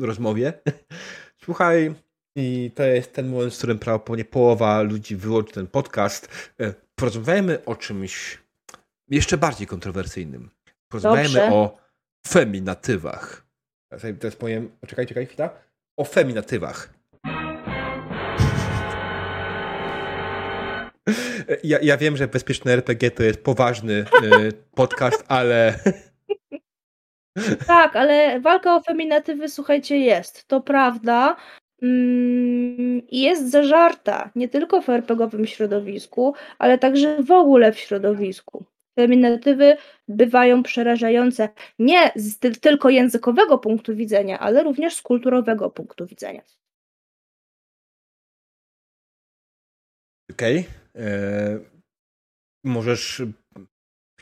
A: rozmowie. Słuchaj, i to jest ten moment, w którym prawdopodobnie połowa ludzi wyłączy ten podcast. E, porozmawiajmy o czymś jeszcze bardziej kontrowersyjnym. Porozmawiajmy Dobrze. o feminatywach. Teraz powiem, czekaj, czekaj, chwila. O feminatywach. Ja, ja wiem, że Bezpieczne RPG to jest poważny y, podcast, ale...
B: Tak, ale walka o feminatywy, słuchajcie, jest. To prawda. Mm, I jest zażarta nie tylko w RPGowym środowisku, ale także w ogóle w środowisku. Feminatywy bywają przerażające nie z tylko językowego punktu widzenia, ale również z kulturowego punktu widzenia.
A: Okej. Okay. E, możesz.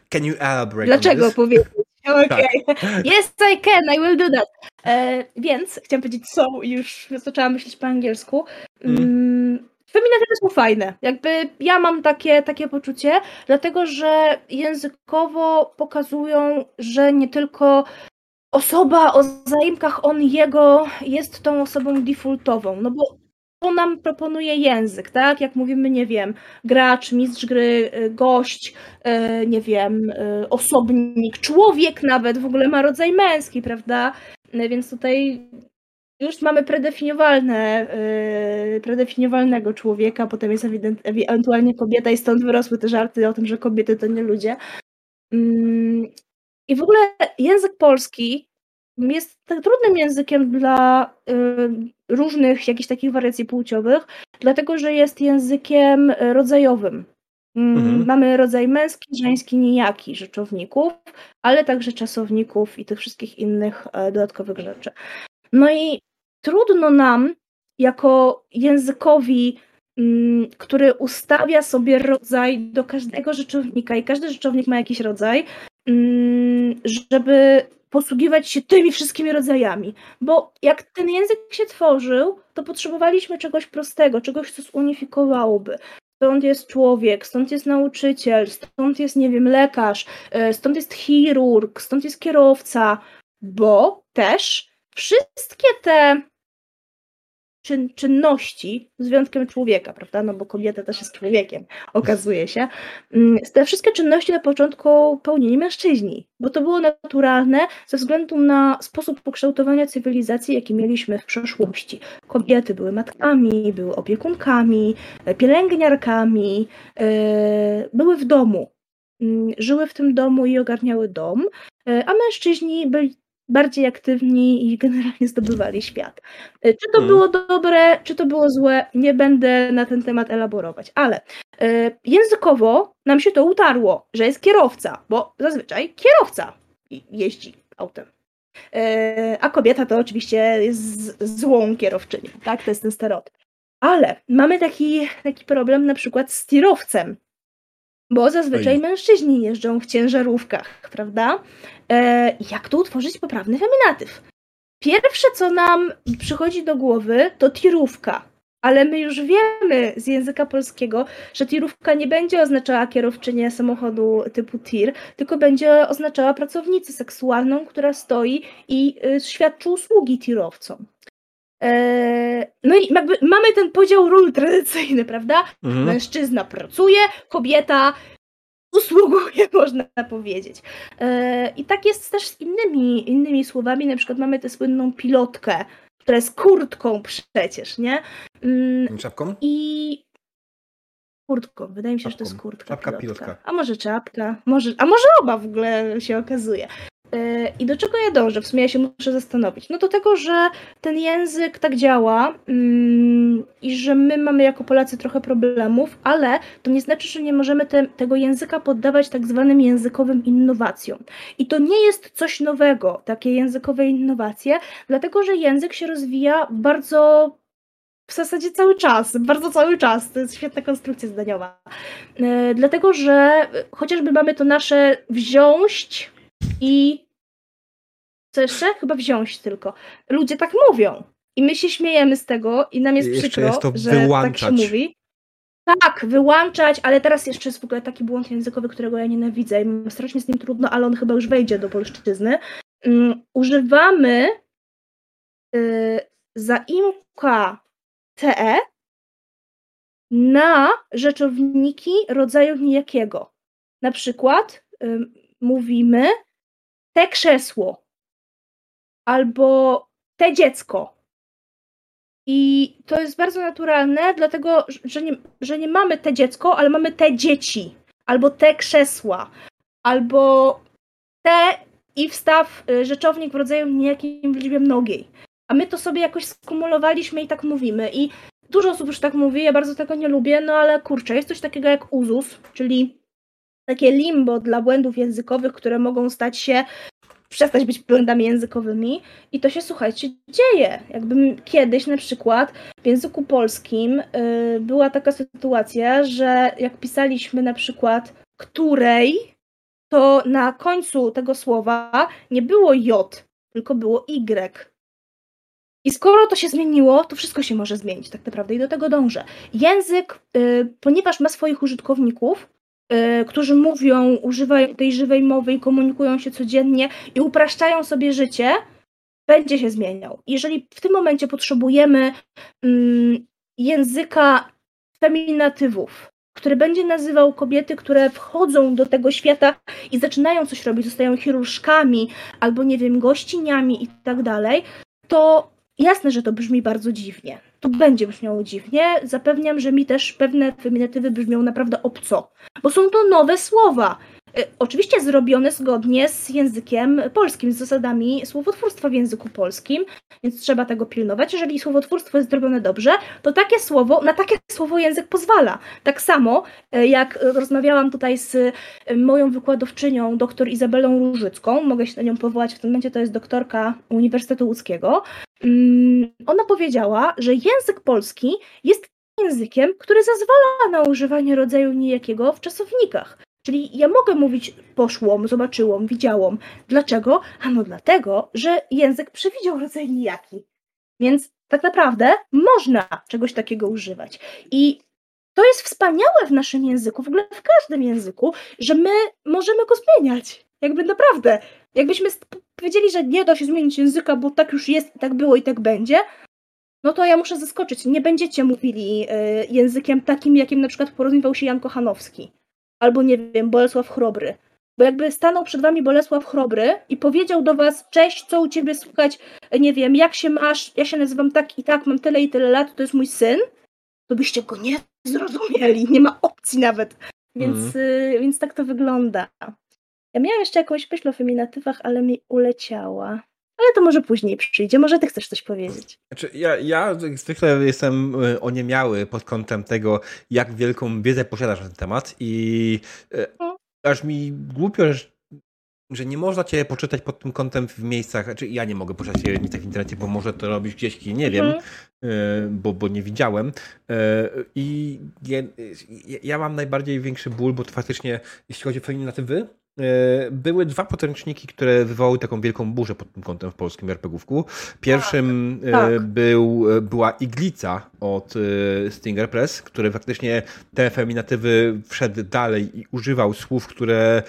A: Can you elaborate?
B: Dlaczego powiedzieć? Okej. Okay. Tak. Yes, I can, I will do that. E, więc chciałam powiedzieć so, już zaczęłam myśleć po angielsku. Mm. Mm, feminatywy są fajne. Jakby ja mam takie, takie poczucie, dlatego że językowo pokazują, że nie tylko osoba o zaimkach on jego jest tą osobą defaultową. No bo to nam proponuje język, tak? Jak mówimy, nie wiem, gracz, mistrz gry, y, gość, y, nie wiem, y, osobnik, człowiek nawet w ogóle ma rodzaj męski, prawda? Więc tutaj już mamy predefiniowalne, predefiniowalnego człowieka, potem jest ewentualnie kobieta i stąd wyrosły te żarty o tym, że kobiety to nie ludzie. Mm, I w ogóle język polski jest tak trudnym językiem dla y, różnych jakichś takich wariacji płciowych, dlatego że jest językiem rodzajowym. Mm, mhm. Mamy rodzaj męski, żeński, nijaki rzeczowników, ale także czasowników i tych wszystkich innych e, dodatkowych rzeczy. No i trudno nam, jako językowi, mm, który ustawia sobie rodzaj do każdego rzeczownika i każdy rzeczownik ma jakiś rodzaj, mm, żeby posługiwać się tymi wszystkimi rodzajami. Bo jak ten język się tworzył, to potrzebowaliśmy czegoś prostego, czegoś, co zunifikowałoby. Stąd jest człowiek, stąd jest nauczyciel, stąd jest, nie wiem, lekarz, e, stąd jest chirurg, stąd jest kierowca, bo też wszystkie te czyn, czynności, z wyjątkiem człowieka, prawda? No bo kobieta też jest człowiekiem, okazuje się. Mm, te wszystkie czynności na początku pełnili mężczyźni, bo to było naturalne ze względu na sposób pokształtowania cywilizacji, jaki mieliśmy w przeszłości. Kobiety były matkami, były opiekunkami, e, pielęgniarkami, e, były w domu. Mm, żyły w tym domu i ogarniały dom, e, a mężczyźni byli bardziej aktywni i generalnie zdobywali świat. E, czy to hmm. było dobre, czy to było złe, nie będę na ten temat elaborować, ale e, językowo nam się to utarło, że jest kierowca, bo zazwyczaj kierowca jeździ autem. E, a kobieta to oczywiście jest złą kierowczynią, tak? To jest ten stereotyp. Ale mamy taki, taki problem na przykład z tirowcem, bo zazwyczaj Oj. mężczyźni jeżdżą w ciężarówkach, prawda? E, jak tu utworzyć poprawny feminatyw? Pierwsze, co nam przychodzi do głowy, to tirówka. Ale my już wiemy z języka polskiego, że tirówka nie będzie oznaczała kierowczynię samochodu typu tir, tylko będzie oznaczała pracownicę seksualną, która stoi i y, świadczy usługi tirowcom. E, no i jakby mamy ten podział ról tradycyjny, prawda? Mhm. Mężczyzna pracuje, kobieta usługuje, można powiedzieć. E, I tak jest też z innymi, innymi słowami, na przykład mamy tę słynną pilotkę, która jest kurtką przecież, nie?
A: Mm, czapką?
B: I kurtką, wydaje mi się, czapką. że to jest kurtka.
A: Czapka pilotka. pilotka.
B: A może czapka, może, a może oba w ogóle się okazuje. E, I do czego ja dążę? W sumie ja się muszę zastanowić. No do tego, że ten język tak działa mm, i że my mamy jako Polacy trochę problemów, ale to nie znaczy, że nie możemy te, tego języka poddawać tak zwanym językowym innowacjom. I to nie jest coś nowego, takie językowe innowacje, dlatego że język się rozwija bardzo w zasadzie cały czas, bardzo cały czas. To jest świetna konstrukcja zdaniowa. Yy, dlatego, że chociażby mamy to nasze wziąć, i co jeszcze? Chyba wziąć tylko. Ludzie tak mówią. I my się śmiejemy z tego i nam jest jeszcze przykro, jest to że wyłączać. tak się mówi. Tak, wyłączać, ale teraz jeszcze jest w ogóle taki błąd językowy, którego ja nienawidzę i mam strasznie z nim trudno, ale on chyba już wejdzie do polszczyzny. Um, używamy y, zaimka te na rzeczowniki rodzaju nijakiego. Na przykład y, mówimy te krzesło albo te dziecko. I to jest bardzo naturalne, dlatego że nie, że nie mamy te dziecko, ale mamy te dzieci, albo te krzesła, albo te i wstaw y, rzeczownik w rodzaju niejakim w liczbie mnogiej. A my to sobie jakoś skumulowaliśmy i tak mówimy. I dużo osób już tak mówi, ja bardzo tego nie lubię, no ale kurczę, jest coś takiego jak uzus, czyli takie limbo dla błędów językowych, które mogą stać się przestać być błędami językowymi i to się, słuchajcie, dzieje. Jakbym kiedyś na przykład w języku polskim yy, była taka sytuacja, że jak pisaliśmy na przykład której, to na końcu tego słowa nie było J, tylko było Y. I skoro to się zmieniło, to wszystko się może zmienić tak naprawdę i do tego dążę. Język, yy, ponieważ ma swoich użytkowników, Y, którzy mówią, używają tej żywej mowy i komunikują się codziennie i upraszczają sobie życie, będzie się zmieniał. Jeżeli w tym momencie potrzebujemy mm, języka feminatywów, który będzie nazywał kobiety, które wchodzą do tego świata i zaczynają coś robić, zostają chirurżkami albo nie wiem, gościniami i tak dalej, to jasne, że to brzmi bardzo dziwnie to będzie brzmiało dziwnie. Zapewniam, że mi też pewne feminatywy brzmią naprawdę obco, bo są to nowe słowa. E, oczywiście zrobione zgodnie z językiem polskim, z zasadami słowotwórstwa w języku polskim, więc trzeba tego pilnować. Jeżeli słowotwórstwo jest zrobione dobrze, to takie słowo, na takie słowo język pozwala. Tak samo e, jak rozmawiałam tutaj z e, moją wykładowczynią, dr Izabelą Różycką, mogę się na nią powołać, w tym momencie to jest doktorka Uniwersytetu Łódzkiego, ona powiedziała, że język polski jest językiem, który zezwala na używanie rodzaju niejakiego w czasownikach. Czyli ja mogę mówić poszłom, zobaczyłam, widziałam. Dlaczego? Ano dlatego, że język przewidział rodzaj nijaki. Więc tak naprawdę można czegoś takiego używać. I to jest wspaniałe w naszym języku, w ogóle w każdym języku, że my możemy go zmieniać. Jakby naprawdę. Jakbyśmy powiedzieli, że nie da się zmienić języka, bo tak już jest, tak było i tak będzie, no to ja muszę zaskoczyć. Nie będziecie mówili y, językiem takim, jakim na przykład porozumiewał się Jan Kochanowski. Albo nie wiem, Bolesław Chrobry. Bo jakby stanął przed wami Bolesław Chrobry i powiedział do was, cześć, co u ciebie słychać, nie wiem, jak się masz, ja się nazywam tak i tak, mam tyle i tyle lat, to jest mój syn, to byście go nie zrozumieli, nie ma opcji nawet. Więc, mm. y, więc tak to wygląda. Ja miałam jeszcze jakąś myśl o feminatywach, ale mi uleciała. Ale to może później przyjdzie. Może ty chcesz coś powiedzieć.
A: Znaczy, ja, ja zwykle jestem y, oniemiały pod kątem tego, jak wielką wiedzę posiadasz na ten temat i hmm. aż mi głupio, że że nie można cię poczytać pod tym kątem w miejscach, znaczy ja nie mogę poczytać nic w internecie, bo może to robić gdzieś, nie wiem, mm. bo, bo nie widziałem. E, I ja, ja, mam najbardziej większy ból, bo to faktycznie, jeśli chodzi o feminatywy, E, były dwa podręczniki, które wywołały taką wielką burzę pod tym kątem w polskim RPGówku. Pierwszym tak, tak. Był, e, była Iglica od Stinger Press, który faktycznie te feminatywy wszedł dalej i używał słów, które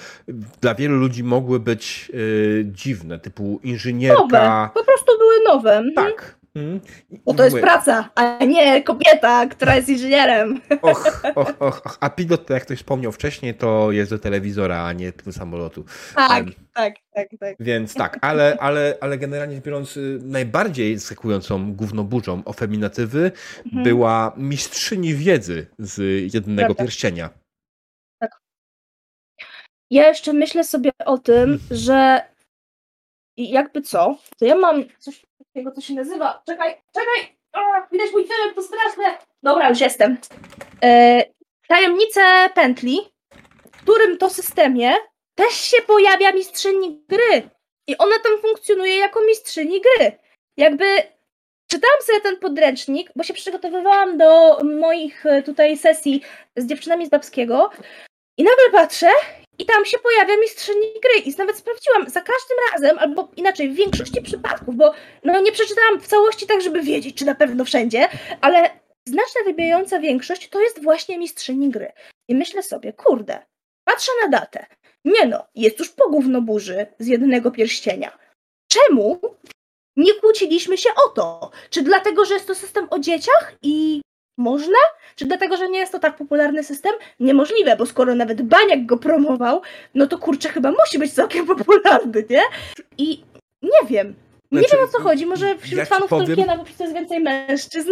A: dla wielu ludzi mogły być dziwne, typu inżynierka.
B: Nowe, po prostu były nowe. Mhm.
A: Tak,
B: Hmm. Bo to jest praca, a nie kobieta, która jest inżynierem.
A: Och, och, och, och. A pilot, to jak ktoś wspomniał wcześniej, to jest do telewizora, a nie do samolotu.
B: Tak, um, tak, tak, tak.
A: Więc tak, ale, ale, ale generalnie biorąc, y, najbardziej zaskakującą głównoburzą o feminatywy mhm. była mistrzyni wiedzy z jednego Prawda. pierścienia. Tak.
B: Ja jeszcze myślę sobie o tym, że jakby co, to ja mam coś takiego, co się nazywa. Czekaj, czekaj! O, widać mój film, to straszne! Dobra, już jestem. E, tajemnice pętli, w którym to systemie też się pojawia mistrzyni gry. I ona tam funkcjonuje jako mistrzyni gry. Jakby czytałam sobie ten podręcznik, bo się przygotowywałam do moich e, tutaj sesji z dziewczynami z Babskiego i nagle patrzę i tam się pojawia mistrzyni gry. I nawet sprawdziłam za każdym razem, albo inaczej, w większości przypadków, bo no nie przeczytałam w całości tak, żeby wiedzieć, czy na pewno wszędzie, ale znaczna wybijająca większość to jest właśnie mistrzyni gry. I myślę sobie, kurde, patrzę na datę. Nie no, jest już po burzy z jednego pierścienia. Czemu nie kłóciliśmy się o to? Czy dlatego, że jest to system o dzieciach i można? Czy dlatego, że nie jest to tak popularny system? Niemożliwe, bo skoro nawet Baniak go promował, no to kurczę, chyba musi być całkiem popularny, nie? I nie wiem. Nie znaczy, wiem o co chodzi. Może wśród ja fanów powiem... Tolkiena, bo przecież jest więcej mężczyzn.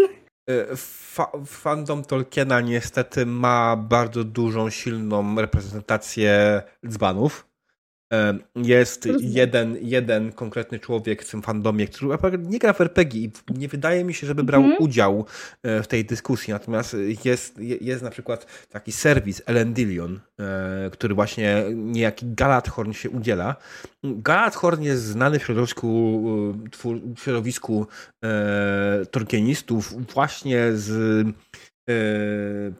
A: E, fa fandom Tolkiena niestety ma bardzo dużą, silną reprezentację dzbanów. Jest jeden, jeden konkretny człowiek w tym fandomie, który nie gra w RPG i nie wydaje mi się, żeby brał mm -hmm. udział e, w tej dyskusji. Natomiast jest, jest na przykład taki serwis Elendilion, e, który właśnie niejaki Galathorn się udziela. Galathorn jest znany w środowisku, e, w środowisku Tolkienistów właśnie z E,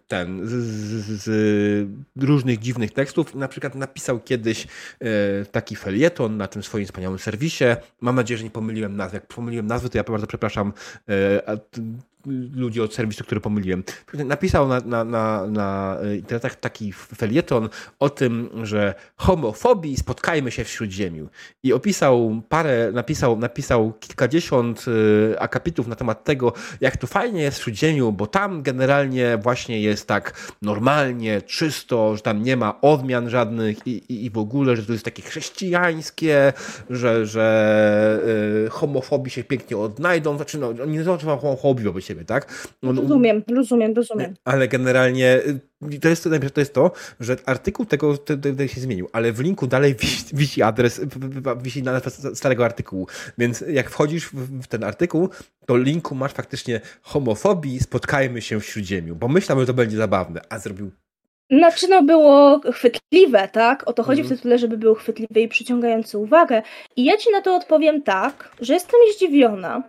A: ten, z, z, z, różnych dziwnych tekstów. Na przykład napisał kiedyś e, taki felieton na tym swoim wspaniałym serwisie. Mam nadzieję, że nie pomyliłem nazwy. Jak pomyliłem nazwy, to ja bardzo przepraszam e, ludzi od serwisu, który pomyliłem. Napisał na, na, na, na internetach taki felieton o tym, że homofobii spotkajmy się w Śródziemiu. I opisał parę, napisał, napisał kilkadziesiąt y, akapitów na temat tego, jak to fajnie jest w Śródziemiu, bo tam generalnie właśnie jest tak normalnie, czysto, że tam nie ma odmian żadnych i, i, i w ogóle, że to jest takie chrześcijańskie, że, że y, homofobii się pięknie odnajdą. Znaczy, no, nie zobaczą homofobii wobec siebie, tak?
B: On, rozumiem, rozumiem, rozumiem.
A: Ale generalnie y, to jest to, to jest to, że artykuł tego, tego się zmienił, ale w linku dalej wisi, adres, wisi nazwa starego artykułu. Więc jak wchodzisz w ten artykuł, to linku masz faktycznie homofobii, spotkajmy się w Śródziemiu, bo myślałem, że to będzie zabawne, a zrobił
B: znaczy, no było chwytliwe, tak? O to chodzi w mhm. tytule, żeby było chwytliwe i przyciągające uwagę. I ja ci na to odpowiem tak, że jestem zdziwiona,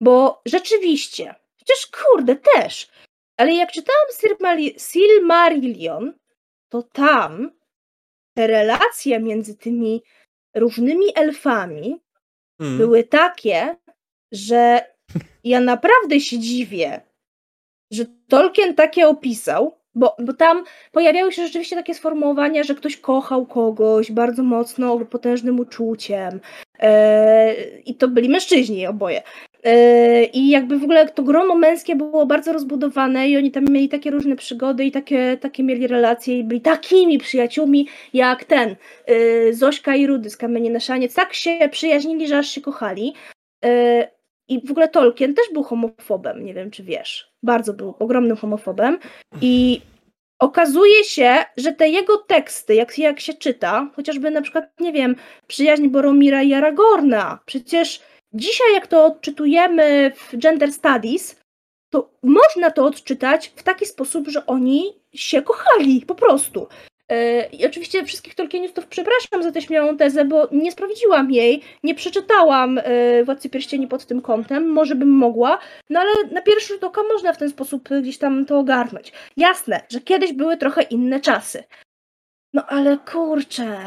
B: bo rzeczywiście Chociaż kurde, też. Ale jak czytałam Silmarillion, to tam te relacje między tymi różnymi elfami
A: Mm.
B: były takie, że ja naprawdę się dziwię, że Tolkien takie opisał, bo, bo tam pojawiały się rzeczywiście takie sformułowania, że ktoś kochał kogoś bardzo mocno, potężnym uczuciem. E, I to byli mężczyźni oboje. E, I jakby w ogóle to grono męskie było bardzo rozbudowane i oni tam mieli takie różne przygody i takie, takie mieli relacje i byli takimi przyjaciółmi jak ten, e, Zośka i Rudy z Kamieni na Szaniec. Tak się przyjaźnili, że aż się kochali. I w ogóle Tolkien też był homofobem, nie wiem czy wiesz. Bardzo był ogromnym homofobem i okazuje się, że te jego teksty, jak, jak się czyta, chociażby na przykład, nie wiem, przyjaźń Boromira i Aragorna, przecież dzisiaj jak to odczytujemy w Gender Studies, to można to odczytać w taki sposób, że oni się kochali, po prostu. I oczywiście wszystkich Tolkienistów przepraszam za tę śmiałą tezę, bo nie sprawdziłam jej, nie przeczytałam yy, Władcy Pierścieni pod tym kątem, może bym mogła, no ale na pierwszy rzut oka można w ten sposób gdzieś tam to ogarnąć. Jasne, że kiedyś były trochę inne czasy. No ale kurczę,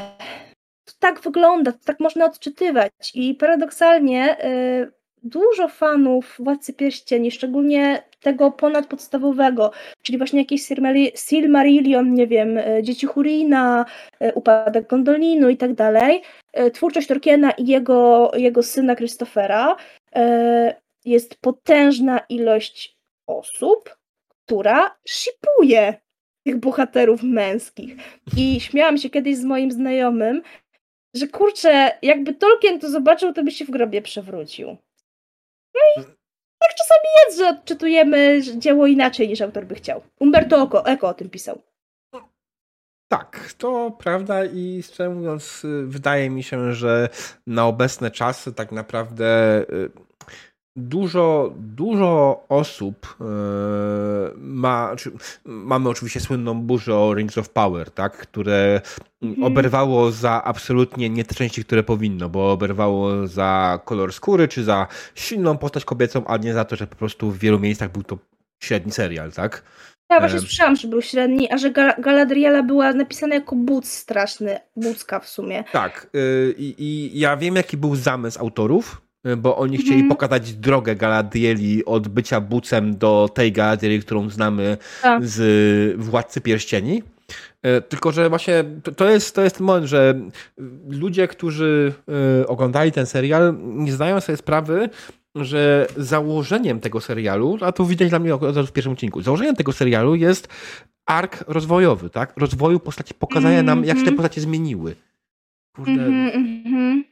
B: to tak wygląda, to tak można odczytywać i paradoksalnie yy, dużo fanów Władcy Pierścieni, szczególnie tego ponadpodstawowego, czyli właśnie jakieś Silmarillion, nie wiem, e, Dzieci Hurina, e, Upadek Gondolinu i tak dalej, e, twórczość Tolkiena i jego, jego syna Christophera, jest potężna ilość osób, która shipuje tych bohaterów męskich. I śmiałam się kiedyś z moim znajomym, że kurczę, jakby Tolkien to zobaczył, to by się w grobie przewrócił. Tak czasami jest, że odczytujemy dzieło inaczej niż autor by chciał. Umberto Eco, Eco o tym pisał.
A: Tak, to prawda i szczerze mówiąc, wydaje mi się, że na obecne czasy tak naprawdę y, dużo, dużo osób yy, ma, czy, mamy oczywiście słynną burzę o Rings of Power, tak, które mhm. oberwało za absolutnie nie te części, które powinno, bo oberwało za kolor skóry, czy za silną postać kobiecą, a nie za to, że po prostu w wielu miejscach był to średni serial, tak?
B: Ja właśnie słyszałam, że był średni, a że Galadriela była napisana jako but straszny, bucka w sumie.
A: Tak, yy, i ja wiem, jaki był zamysł autorów, bo oni chcieli mm. pokazać drogę Galadrieli od bycia bucem do tej Galadrieli, którą znamy tak. z Władcy Pierścieni. Y, tylko, że właśnie to jest, to jest ten moment, że ludzie, którzy y, oglądali ten serial, nie zdają sobie sprawy, że założeniem tego serialu, a to widać dla mnie od razu w pierwszym odcinku, założeniem tego serialu jest ark rozwojowy, tak? Rozwoju postaci, pokazania nam, jak się te mhm. postacie zmieniły. Kurde. Mm -hmm.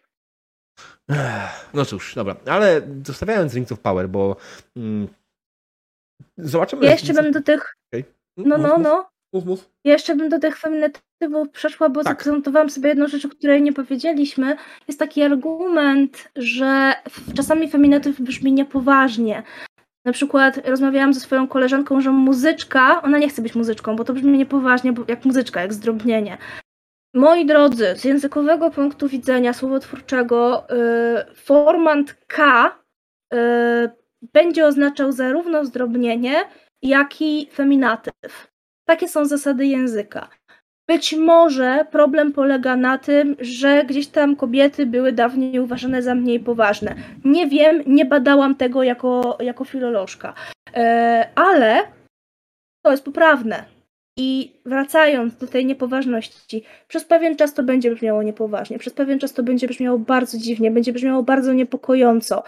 A: No cóż, dobra, ale zostawiając Rings of Power, bo mm, zobaczymy.
B: Ja jeszcze bym do tych. Okay. No, no, no. Mów, mów. Ja jeszcze bym do tych feminatywów przeszła, bo tak. zanotowałam sobie jedną rzecz, o której nie powiedzieliśmy. Jest taki argument, że czasami feminatyw brzmi niepoważnie. Na przykład rozmawiałam ze swoją koleżanką, że muzyczka, ona nie chce być muzyczką, bo to brzmi niepoważnie, bo jak muzyczka, jak zdrobnienie. Moi drodzy, z językowego punktu widzenia słowotwórczego y, formant K y, będzie oznaczał zarówno zdrobnienie, jak i feminatyw. Takie są zasady języka. Być może problem polega na tym, że gdzieś tam kobiety były dawniej uważane za mniej poważne. Nie wiem, nie badałam tego jako, jako filolożka, y, ale to jest poprawne i wracając do tej niepoważności, przez pewien czas to będzie brzmiało niepoważnie, przez pewien czas to będzie brzmiało bardzo dziwnie, będzie brzmiało bardzo niepokojąco.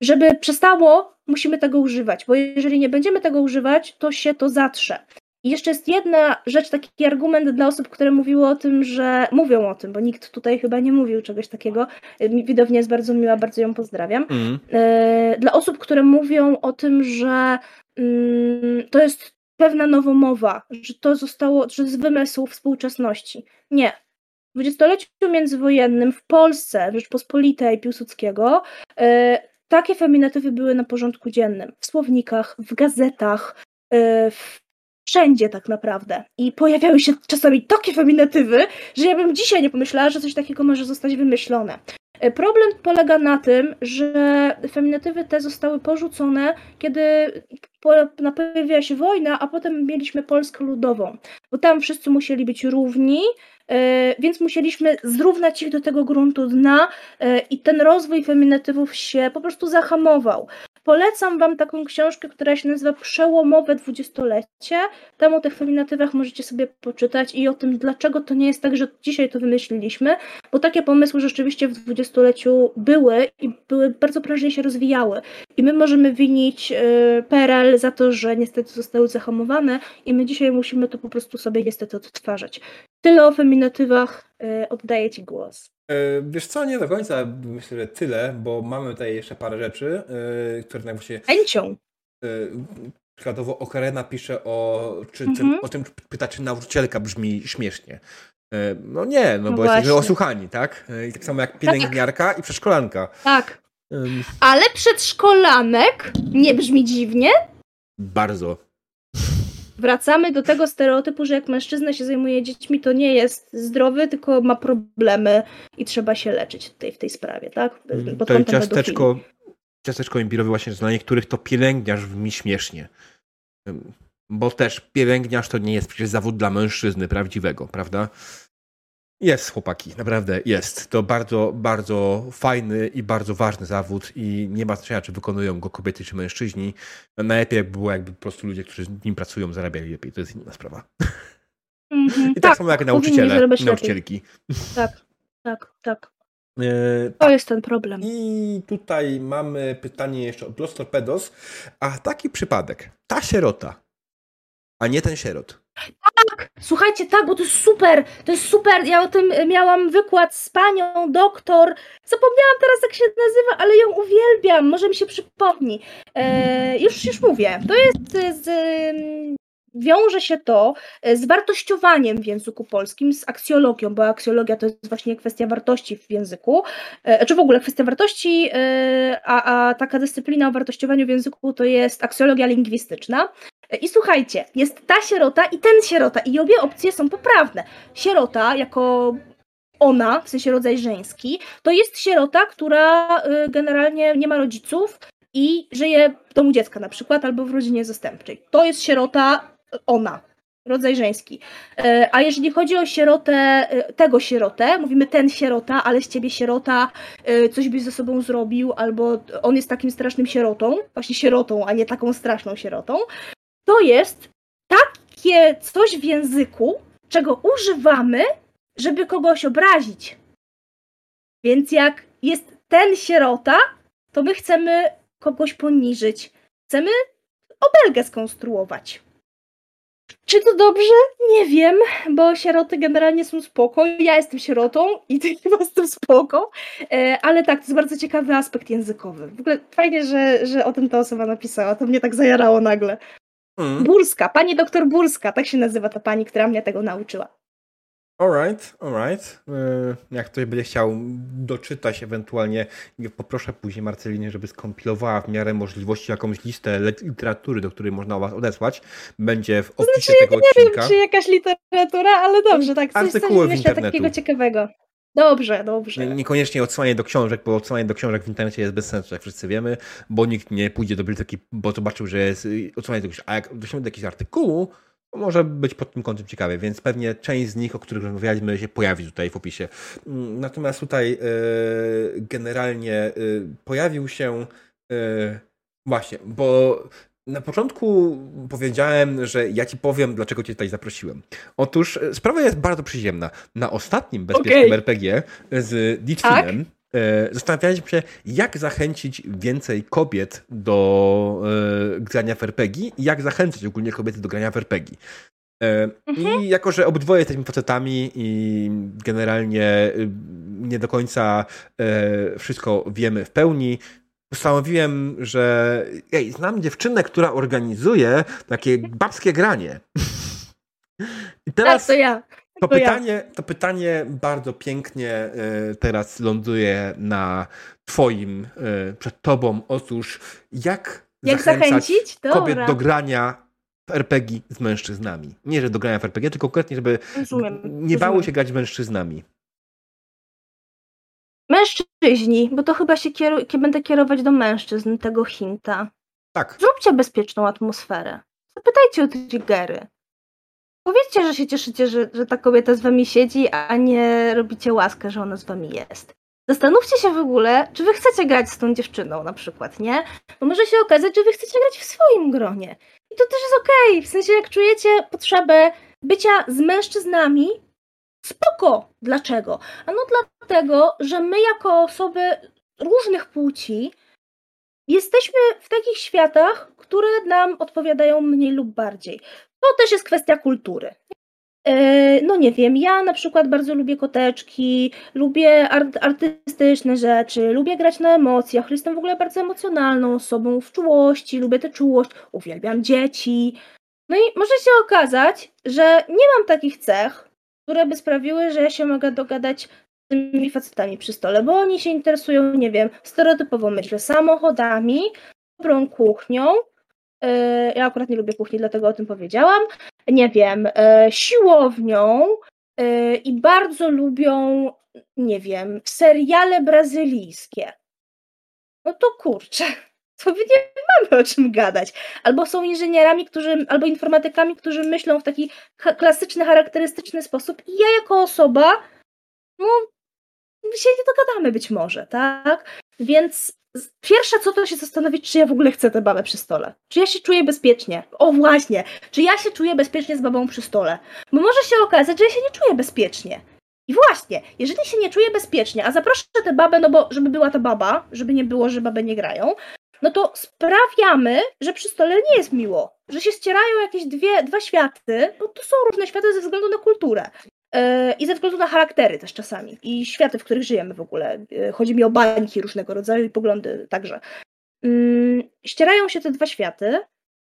B: Żeby przestało, musimy tego używać, bo jeżeli nie będziemy tego używać, to się to zatrze. I jeszcze jest jedna rzecz, taki argument dla osób, które mówiły o tym, że mówią o tym, bo nikt tutaj chyba nie mówił czegoś takiego. Widownia jest bardzo miła, bardzo ją pozdrawiam. Mm. Dla osób, które mówią o tym, że mm, to jest pewna nowomowa, że to zostało, że z wymysłu współczesności. Nie. W dwudziestoleciu międzywojennym w Polsce, w Rzeczpospolitej Piłsudskiego, yy, takie feminatywy były na porządku dziennym. W słownikach, w gazetach, yy, wszędzie tak naprawdę. I pojawiały się czasami takie feminatywy, że ja bym dzisiaj nie pomyślała, że coś takiego może zostać wymyślone. E, problem polega na tym, że feminatywy te zostały porzucone, kiedy pojawiła się wojna, a potem mieliśmy Polskę Ludową, bo tam wszyscy musieli być równi e, więc musieliśmy zrównać ich do tego gruntu dna e, i ten rozwój feminatywów się po prostu zahamował. Polecam Wam taką książkę, która się nazywa Przełomowe dwudziestolecie. Tam o tych feminatywach możecie sobie poczytać i o tym, dlaczego to nie jest tak, że dzisiaj to wymyśliliśmy, bo takie pomysły rzeczywiście w dwudziestoleciu były i były bardzo prężnie się rozwijały. I my możemy winić y, PRL za to, że niestety zostały zahamowane i my dzisiaj musimy to po prostu sobie niestety odtwarzać. Tyle o feminatywach, y, oddaję Ci głos.
A: E, wiesz co, nie do końca myślę, że tyle, bo mamy tutaj jeszcze parę rzeczy, e, które tak właśnie...
B: Chęcią.
A: E, przykładowo Okarena pisze o, czy, mhm. o tym, pyta, czy nauczycielka brzmi śmiesznie. No nie, no, no bo właśnie. jesteśmy osłuchani, tak? I tak samo jak pielęgniarka tak. i przedszkolanka.
B: Tak. Ale przedszkolanek nie brzmi dziwnie?
A: Bardzo.
B: Wracamy do tego stereotypu, że jak mężczyzna się zajmuje dziećmi, to nie jest zdrowy, tylko ma problemy i trzeba się leczyć tutaj w tej sprawie, tak?
A: Pod to ciasteczko, ciasteczko imbirowe właśnie, dla niektórych to pielęgniarz brzmi śmiesznie. Bo też pielęgniarz to nie jest przecież zawód dla mężczyzny prawdziwego, prawda? Jest, chłopaki, naprawdę jest. To bardzo, bardzo fajny i bardzo ważny zawód i nie ma znaczenia, czy wykonują go kobiety czy mężczyźni. Najlepiej było, jakby po prostu ludzie, którzy z nim pracują, zarabiali lepiej. To jest inna sprawa. Mm -hmm. I tak, tak, samo jak nauczyciele, nauczycielki.
B: Tak, tak, tak. E, to tak. jest ten problem.
A: I tutaj mamy pytanie jeszcze od Los Torpedos. A taki przypadek, ta sierota, a nie ten sierot,
B: tak, słuchajcie, tak, bo to jest super, to jest super. Ja o tym miałam wykład z panią doktor. Zapomniałam teraz, jak się nazywa, ale ją uwielbiam. Może mi się przypomni. E, już, już mówię. To jest z, wiąże się to z wartościowaniem w języku polskim, z aksjologią, bo aksjologia to jest właśnie kwestia wartości w języku, e, czy w ogóle kwestia wartości, e, a, a taka dyscyplina o wartościowaniu w języku to jest aksjologia lingwistyczna. I słuchajcie, jest ta sierota i ten sierota, i obie opcje są poprawne. Sierota, jako ona, w sensie rodzaj żeński, to jest sierota, która y, generalnie nie ma rodziców i żyje w domu dziecka na przykład, albo w rodzinie zastępczej. To jest sierota y, ona, rodzaj żeński. Y, a jeżeli chodzi o sierotę, tego sierotę, mówimy ten sierota, ale z ciebie sierota, coś byś ze sobą zrobił, albo on jest takim strasznym sierotą, właśnie sierotą, a nie taką straszną sierotą, to jest takie coś w języku, czego używamy, żeby kogoś obrazić. Więc jak jest ten sierota, to my chcemy kogoś poniżyć. Chcemy obelgę skonstruować. Czy to dobrze? Nie wiem, bo sieroty generalnie są spoko. Ja jestem sierotą i ty chyba jestem spoko. E, ale tak, to jest bardzo ciekawy aspekt językowy. W ogóle fajnie, że, że o tym ta osoba napisała. To mnie tak zajarało nagle. Mm. Burska, pani doktor Burska, tak się nazywa ta pani, która mnie tego nauczyła.
A: Alright, alright. Jak ktoś będzie chciał doczytać, ewentualnie poproszę później Marcelinie, żeby skompilowała w miarę możliwości jakąś listę literatury, do której można was odesłać. Będzie w opisie znaczy, tego
B: ja
A: odcinka. Nie
B: wiem, czy jakaś literatura, ale dobrze, tak. Coś, Artykuły coś takiego ciekawego. Dobrze, dobrze.
A: Niekoniecznie odsłanie do książek, bo odsłanie do książek w internecie jest bez sensu, jak wszyscy wiemy, bo nikt nie pójdzie do biblioteki, bo zobaczył, że jest y, odsłanie do książek. A jak dosiągnie do jakiegoś artykułu, może być pod tym kątem ciekawie, więc pewnie część z nich, o których rozmawialiśmy, się pojawi tutaj w opisie. Mm, natomiast tutaj yy, generalnie yy, pojawił się yy, właśnie, bo na początku powiedziałem, że ja ci powiem, dlaczego cię tutaj zaprosiłem. Otóż e, sprawa jest bardzo przyziemna. Na ostatnim bezpiecznym okay. RPG z Ditfinem tak? E, zastanawialiśmy się, jak zachęcić więcej kobiet do e, grania w RPG i jak zachęcić ogólnie kobiety do grania w RPG. Mhm. I jako, że obydwoje jesteśmy facetami i generalnie nie do końca wszystko wiemy w pełni, postanowiłem, że ej, znam dziewczynę, która organizuje takie babskie granie.
B: I teraz tak, to ja.
A: To, pytanie, ja. to pytanie bardzo pięknie e, teraz ląduje na twoim, e, przed tobą. Otóż jak, jak zachęcić kobiet do grania w RPG z mężczyznami. Nie, że do grania w RPG, tylko konkretnie, żeby Rozumiem. nie bały się grać z mężczyznami.
B: Mężczyźni, bo to chyba się kieru- będę kierować do mężczyzn tego hinta.
A: Tak.
B: Zróbcie bezpieczną atmosferę. Zapytajcie o triggery. Powiedzcie, że się cieszycie, że, że ta kobieta z wami siedzi, a nie robicie łaskę, że ona z wami jest. Zastanówcie się w ogóle, czy wy chcecie grać z tą dziewczyną na przykład, nie? Bo może się okazać, że wy chcecie grać w swoim gronie. I to też jest okej. Okay. W sensie, jak czujecie potrzebę bycia z mężczyznami, spoko. Dlaczego? Ano dlatego, że my jako osoby różnych płci jesteśmy w takich światach, które nam odpowiadają mniej lub bardziej. To też jest kwestia kultury. E, no nie wiem, ja na przykład bardzo lubię koteczki, lubię art artystyczne rzeczy, lubię grać na emocjach, jestem w ogóle bardzo emocjonalną osobą, w czułości, lubię tę czułość, uwielbiam dzieci. No i może się okazać, że nie mam takich cech, które by sprawiły, że ja się mogę dogadać z tymi facetami przy stole, bo oni się interesują, nie wiem, stereotypowo myślę, samochodami, dobrą kuchnią, E, ja akurat nie lubię kuchni, dlatego o tym powiedziałam. Nie wiem, e, siłownią e, i bardzo lubią, nie wiem, seriale brazylijskie. No to kurczę, to my nie mamy o czym gadać. Albo są inżynierami, którzy, albo informatykami, którzy myślą w taki klasyczny, charakterystyczny sposób i ja jako osoba, no, się nie dogadamy być może, tak? Więc Pierwsze co to się zastanowić, czy ja w ogóle chcę tę babę przy stole. Czy ja się czuję bezpiecznie. O właśnie, czy ja się czuję bezpiecznie z babą przy stole. Bo może się okazać, że ja się nie czuję bezpiecznie. I właśnie, jeżeli się nie czuję bezpiecznie, a zaproszę tę babę, no bo żeby była ta baba, żeby nie było, że baby nie grają, no to sprawiamy, że przy stole nie jest miło. Że się ścierają jakieś dwie, dwa światy, bo to są różne światy ze względu na kulturę. E, I ze względu na charaktery też czasami i światy, w których żyjemy w ogóle. E, chodzi mi o bańki różnego rodzaju i poglądy także. Mm, ścierają się te dwa światy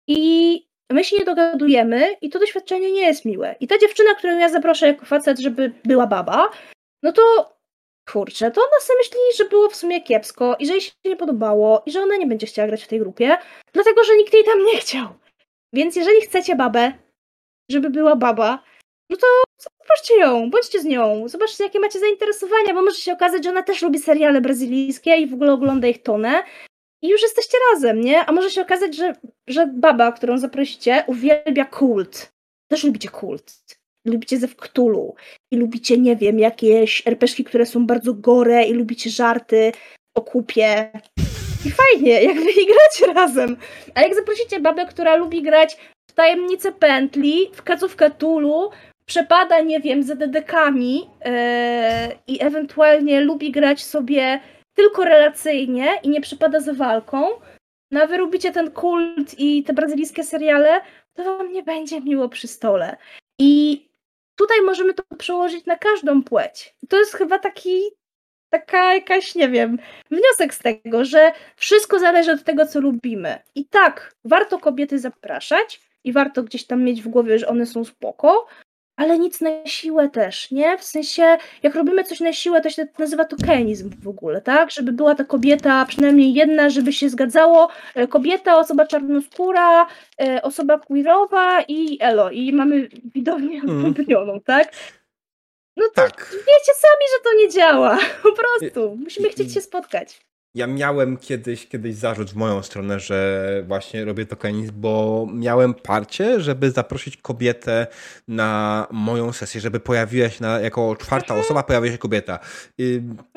B: i my się nie dogadujemy i to doświadczenie nie jest miłe. I ta dziewczyna, którą ja zaproszę jako facet, żeby była baba, no to kurczę, to ona sobie myśli, że było w sumie kiepsko i że jej się nie podobało i że ona nie będzie chciała grać w tej grupie, dlatego że nikt jej tam nie chciał. Więc jeżeli chcecie babę, żeby była baba, no to zobaczcie ją, bądźcie z nią, zobaczcie jakie macie zainteresowania, bo może się okazać, że ona też lubi seriale brazylijskie i w ogóle ogląda ich tonę i już jesteście razem, nie? A może się okazać, że, że baba, którą zaprosicie, uwielbia kult. Też lubicie kult. Lubicie ze Cthulhu i lubicie, nie wiem, jakieś RPszki, które są bardzo gore i lubicie żarty o kupie. I fajnie, jak wy gracie razem. A jak zaprosicie babę, która lubi grać w tajemnicę pętli, w kacówkę Tulu, przepada, nie wiem, za dedekami yy, i ewentualnie lubi grać sobie tylko relacyjnie i nie przypada za walką, no a wy lubicie ten kult i te brazylijskie seriale, to wam nie będzie miło przy stole. I tutaj możemy to przełożyć na każdą płeć. To jest chyba taki, taka jakaś, nie wiem, wniosek z tego, że wszystko zależy od tego, co lubimy. I tak, warto kobiety zapraszać i warto gdzieś tam mieć w głowie, że one są spoko, ale nic na siłę też, nie? W sensie, jak robimy coś na siłę, to się nazywa tokenizm w ogóle, tak? Żeby była ta kobieta, przynajmniej jedna, żeby się zgadzało. E, kobieta, osoba czarnoskóra, e, osoba queerowa i elo. I mamy widownię mm. tak? No to tak. wiecie sami, że to nie działa. Po prostu. Musimy chcieć się spotkać.
A: Ja miałem kiedyś, kiedyś zarzut w moją stronę, że właśnie robię tokenizm, bo miałem parcie, żeby zaprosić kobietę na moją sesję, żeby pojawiła się na, jako czwarta osoba, pojawiła się kobieta.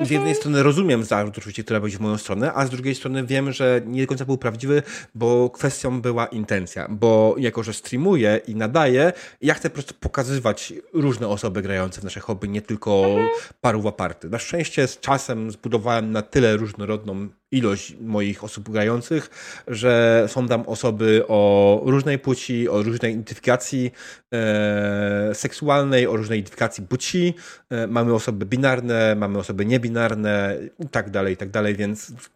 A: Z jednej strony rozumiem zarzut oczywiście, który będzie w moją stronę, a z drugiej strony wiem, że nie do końca był prawdziwy, bo kwestią była intencja, bo jako, że streamuję i nadaję, ja chcę po prostu pokazywać różne osoby grające w nasze hobby, nie tylko paru aparty. Na szczęście z czasem zbudowałem na tyle różnorodność ilość moich osób grających, że są tam osoby o różnej płci, o różnej identyfikacji e, seksualnej, o różnej identyfikacji płci. E, mamy osoby binarne, mamy osoby niebinarne i tak dalej, i tak dalej, więc w,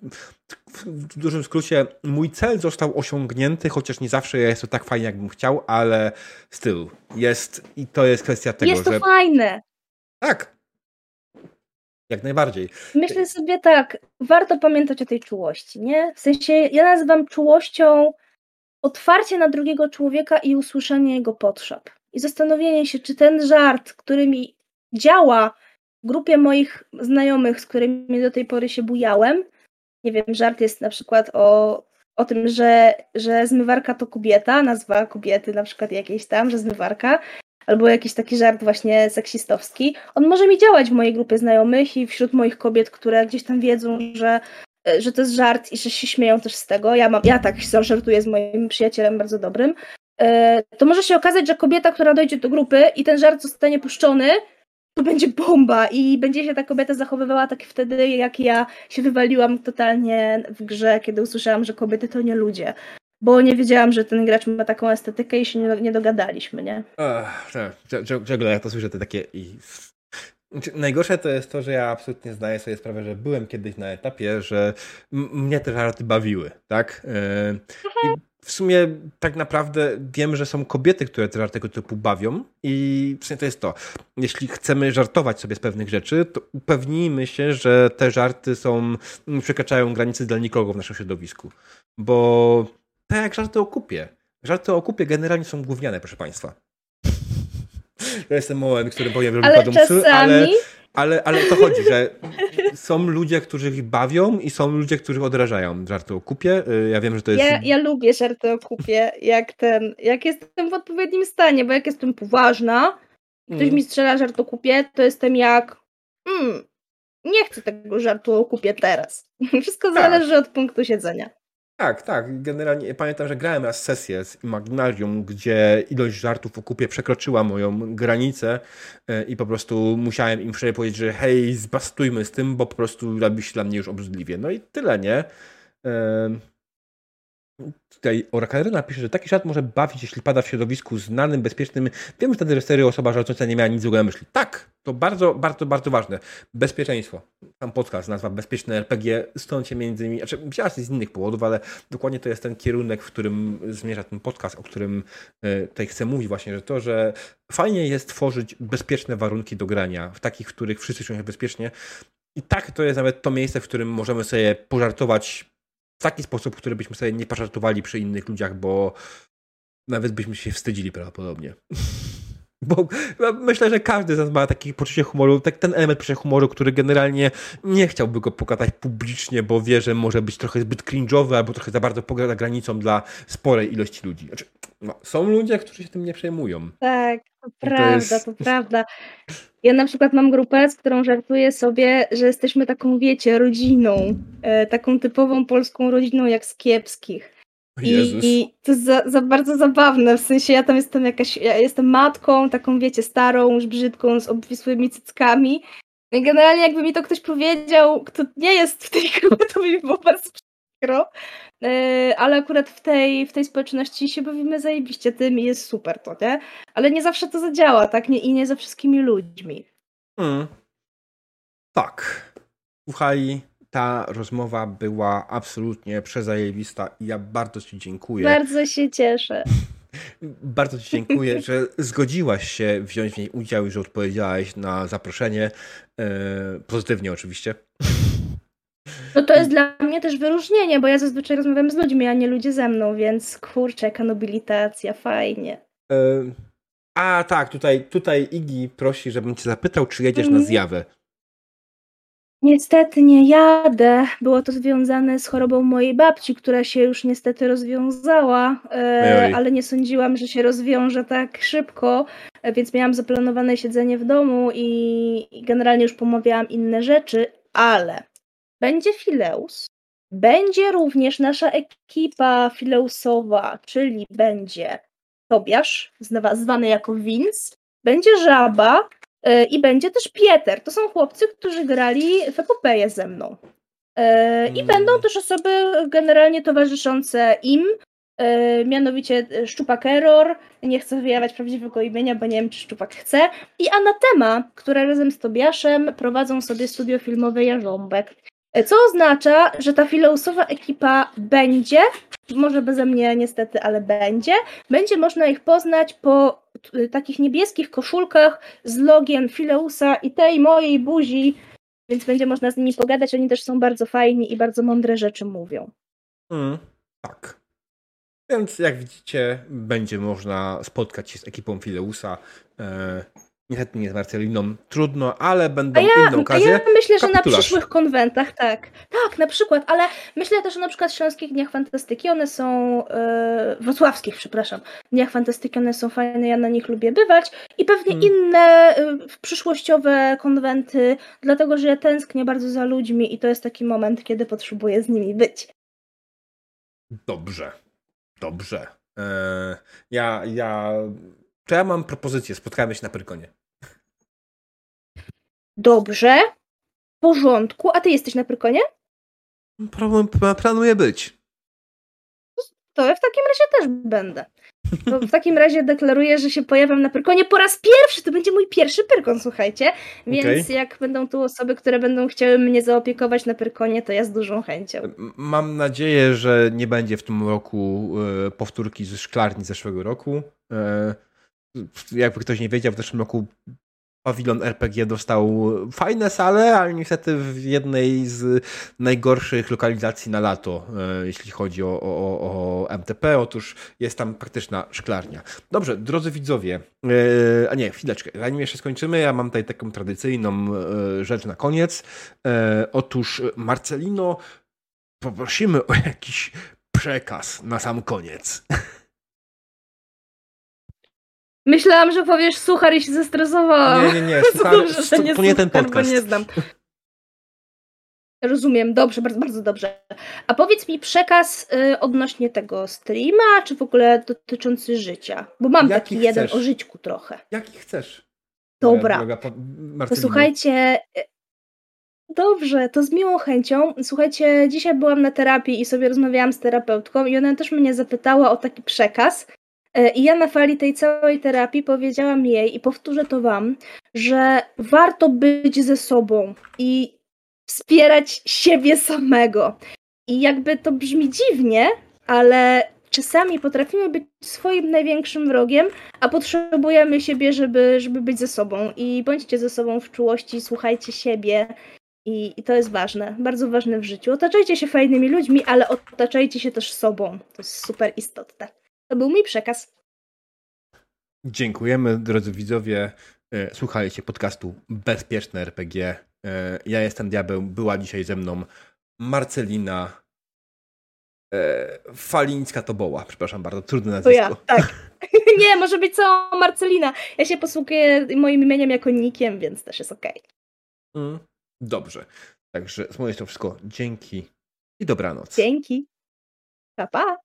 A: w dużym skrócie mój cel został osiągnięty, chociaż nie zawsze jest to tak fajnie, jakbym chciał, ale styl jest i to jest kwestia tego,
B: jest to
A: że...
B: fajne.
A: Tak, jak najbardziej.
B: Myślę sobie tak, warto pamiętać o tej czułości, nie? W sensie ja nazywam czułością otwarcie na drugiego człowieka i usłyszenie jego potrzeb. I zastanowienie się, czy ten żart, który mi działa w grupie moich znajomych, z którymi do tej pory się bujałem, nie wiem, żart jest na przykład o, o tym, że, że zmywarka to kobieta, nazwa kobiety na przykład jakiejś tam, że zmywarka, albo jakiś taki żart właśnie seksistowski, on może mi działać w mojej grupie znajomych i wśród moich kobiet, które gdzieś tam wiedzą, że, że to jest żart i że się śmieją też z tego. Ja, mam, ja tak żartuję z moim przyjacielem bardzo dobrym. E, to może się okazać, że kobieta, która dojdzie do grupy i ten żart zostanie puszczony, to będzie bomba i będzie się ta kobieta zachowywała tak wtedy, jak ja się wywaliłam totalnie w grze, kiedy usłyszałam, że kobiety to nie ludzie. Bo nie wiedziałam, że ten gracz ma taką estetykę i się nie, nie dogadaliśmy, nie?
A: Ach, tak, czego jak to słyszę, to takie... I... Znaczy, najgorsze to jest to, że ja absolutnie zdaję sobie sprawę, że byłem kiedyś na etapie, że mnie te żarty bawiły, tak? I w sumie tak naprawdę wiem, że są kobiety, które te żarty tego typu bawią i w sumie to jest to. Jeśli chcemy żartować sobie z pewnych rzeczy, to upewnijmy się, że te żarty są, przekraczają granicy dla nikogo w naszym środowisku. Bo tak jak żarty o kupie. Żarty o kupie generalnie są gówniane, proszę Państwa. To jest ten moment, który powiem, że
B: ale czasami... ale
A: ale, ale to chodzi, że są ludzie, którzy ich bawią i są ludzie, którzy odrażają żarty o kupie. Y, ja wiem, że to jest...
B: Ja, ja lubię żarty o kupie, jak ten, jak jestem w odpowiednim stanie, bo jak jestem poważna, ktoś mm. mi strzela żart o kupie, to jestem jak mm, nie chcę tego żartu o kupie teraz. Wszystko tak. zależy od punktu siedzenia.
A: Tak, tak. Generalnie pamiętam, że grałem raz sesję z Imaginarium, gdzie ilość żartów o kupie przekroczyła moją granicę e, i po prostu musiałem im wczoraj powiedzieć, że hej, zbastujmy z tym, bo po prostu robi się dla mnie już obrzydliwie. No i tyle, nie? Tutaj Orakaryna pisze, że taki żart może bawić, jeśli pada w środowisku znanym, bezpiecznym. Wiemy wtedy, że serio osoba żartująca nie miała nic złego na myśli. Tak, to bardzo, bardzo, bardzo ważne. Bezpieczeństwo. Tam podcast nazwa Bezpieczne RPG, stąd się między innymi, znaczy wzięła się z innych powodów, ale dokładnie to jest ten kierunek, w którym zmierza ten podcast, o którym e, tutaj chcę mówić właśnie, że to, że fajnie jest tworzyć bezpieczne warunki do grania, w takich, w których wszyscy czują się bezpiecznie. I tak to jest nawet to miejsce, w którym możemy sobie pożartować w taki sposób, który byśmy sobie nie pożartowali przy innych ludziach, bo nawet byśmy się wstydzili prawdopodobnie. Bo myślę, że każdy z nas ma takie poczucie humoru, tak, ten element poczucia humoru, który generalnie nie chciałby go pokazać publicznie, bo wie, że może być trochę zbyt cringe'owy albo trochę za bardzo poza granicą dla sporej ilości ludzi. Znaczy, no, są ludzie, którzy się tym nie przejmują.
B: Tak, to prawda, to, jest... to prawda. Ja na przykład mam grupę, z którą żartuję sobie, że jesteśmy taką, wiecie, rodziną, e, taką typową polską rodziną jak z kiepskich. I, I, to jest za, za, bardzo zabawne, w sensie ja tam jestem jakaś, ja jestem matką, taką wiecie, starą, już brzydką, z obwisłymi cyckami. I generalnie jakby mi to ktoś powiedział, kto nie jest w tej grupie, to by mi było bardzo przykro. Yy, ale akurat w tej, w tej społeczności się bawimy zajebiście tym i jest super to, nie? Ale nie zawsze to zadziała, tak? Nie, I nie ze wszystkimi ludźmi. Hmm.
A: Tak. Słuchaj, ta rozmowa była absolutnie przezajewista i ja bardzo Ci dziękuję.
B: Bardzo się cieszę.
A: Bardzo Ci dziękuję, że zgodziłaś się wziąć w niej udział i że odpowiedziałaś na zaproszenie. E, pozytywnie oczywiście.
B: No to jest dla mnie też wyróżnienie, bo ja zazwyczaj rozmawiam z ludźmi, a nie ludzie ze mną, więc kurczę, jaka nobilitacja, fajnie. E,
A: a tak, tutaj, tutaj Igi prosi, żebym cię zapytał, czy jedziesz mm. na zjawę.
B: Niestety nie jadę. Było to związane z chorobą mojej babci, która się już niestety rozwiązała, e, ale nie sądziłam, że się rozwiąże tak szybko, e, więc miałam zaplanowane siedzenie w domu i generalnie już pomawiałam inne rzeczy, ale będzie Fileus, będzie również nasza ekipa Fileusowa, czyli będzie Tobiasz, zwany jako Vince, będzie Żaba, I będzie też Pieter. To są chłopcy, którzy grali w epopeję ze mną. E, I mm. będą też osoby generalnie towarzyszące im, e, mianowicie Szczupak Error, nie chcę wyjawiać prawdziwego imienia, bo nie wiem, czy Szczupak chce, i Anatema, która razem z Tobiaszem prowadzą sobie studio filmowe Jarząbek. Co oznacza, że ta filousowa ekipa będzie, może beze mnie niestety, ale będzie, będzie można ich poznać po takich niebieskich koszulkach z logiem Fileusa i tej mojej buzi, więc będzie można z nimi pogadać. Oni też są bardzo fajni i bardzo mądre rzeczy mówią.
A: Mm, tak. Więc jak widzicie, będzie można spotkać się z ekipą Fileusa. E, niestety nie z Marceliną. Trudno, ale będą
B: A ja,
A: inne
B: a
A: okazje.
B: ja myślę, że na
A: Kapitularz.
B: przyszłych konwentach, tak. Tak, na przykład, ale myślę też, że na przykład Śląskich Dniach Fantastyki, one są, e, wrocławskich, przepraszam, Dniach Fantastyki, one są fajne, ja na nich lubię bywać i pewnie
A: Hmm.
B: inne e, przyszłościowe konwenty, dlatego, że ja tęsknię bardzo za ludźmi i to jest taki moment, kiedy potrzebuję z nimi być.
A: Dobrze. Dobrze. Eee, ja, ja... To ja mam propozycję. Spotkamy się na Pyrkonie.
B: Dobrze, w porządku, a ty jesteś na Prykonie?
A: Problem- Planuję być.
B: To ja w takim razie też będę. To w takim razie deklaruję, że się pojawiam na Pyrkonie po raz pierwszy. To będzie mój pierwszy Pyrkon, słuchajcie. Więc
A: Okej.
B: jak będą tu osoby, które będą chciały mnie zaopiekować na Pyrkonie, to ja z dużą chęcią.
A: Mam nadzieję, że nie będzie w tym roku e, powtórki ze szklarni zeszłego roku. E, Jakby ktoś nie wiedział, w zeszłym roku pawilon RPG dostał fajne sale, ale niestety w jednej z najgorszych lokalizacji na lato, e, jeśli chodzi o, o, o- MTP. Otóż jest tam praktyczna szklarnia. Dobrze, drodzy widzowie, e, a nie, chwileczkę, zanim jeszcze skończymy, ja mam tutaj taką tradycyjną e, rzecz na koniec. Otóż Marcelino, poprosimy o jakiś przekaz na sam koniec.
B: Myślałam, że powiesz suchar i się zestresowałam.
A: Nie, nie, nie,
B: To
A: słuchaj,
B: dobrze, że nie,
A: to nie ten
B: suchar,
A: podcast.
B: nie znam. Rozumiem, dobrze, bardzo, bardzo dobrze. A powiedz mi przekaz y, odnośnie tego streama, czy w ogóle dotyczący życia? Bo mam
A: Jaki
B: taki jeden
A: chcesz.
B: o żyćku trochę.
A: Jaki chcesz?
B: Dobra.
A: Droga
B: To słuchajcie. e, Dobrze, to z miłą chęcią. Słuchajcie, dzisiaj byłam na terapii i sobie rozmawiałam z terapeutką, i ona też mnie zapytała o taki przekaz. E, I ja na fali tej całej terapii powiedziałam jej, i powtórzę to wam, że warto być ze sobą i wspierać siebie samego. I jakby to brzmi dziwnie, ale czasami potrafimy być swoim największym wrogiem, a potrzebujemy siebie, żeby, żeby być ze sobą. I bądźcie ze sobą w czułości, słuchajcie siebie. I, I to jest ważne, bardzo ważne w życiu. Otaczajcie się fajnymi ludźmi, ale otaczajcie się też sobą. To jest super istotne. To był mój przekaz.
A: Dziękujemy, drodzy widzowie. E, Słuchajcie podcastu Bezpieczne RPG. E, Ja jestem Diabeł, była dzisiaj ze mną Marcelina e, Falińska Toboła. Przepraszam bardzo, trudne
B: To ja,
A: nazwisko.
B: tak. Nie, może być cała Marcelina. Ja się posługuję moim imieniem jako nikiem, więc też jest okej.
A: Mm, Dobrze. Także z mojej strony wszystko. Dzięki i dobranoc.
B: Dzięki. Pa, pa.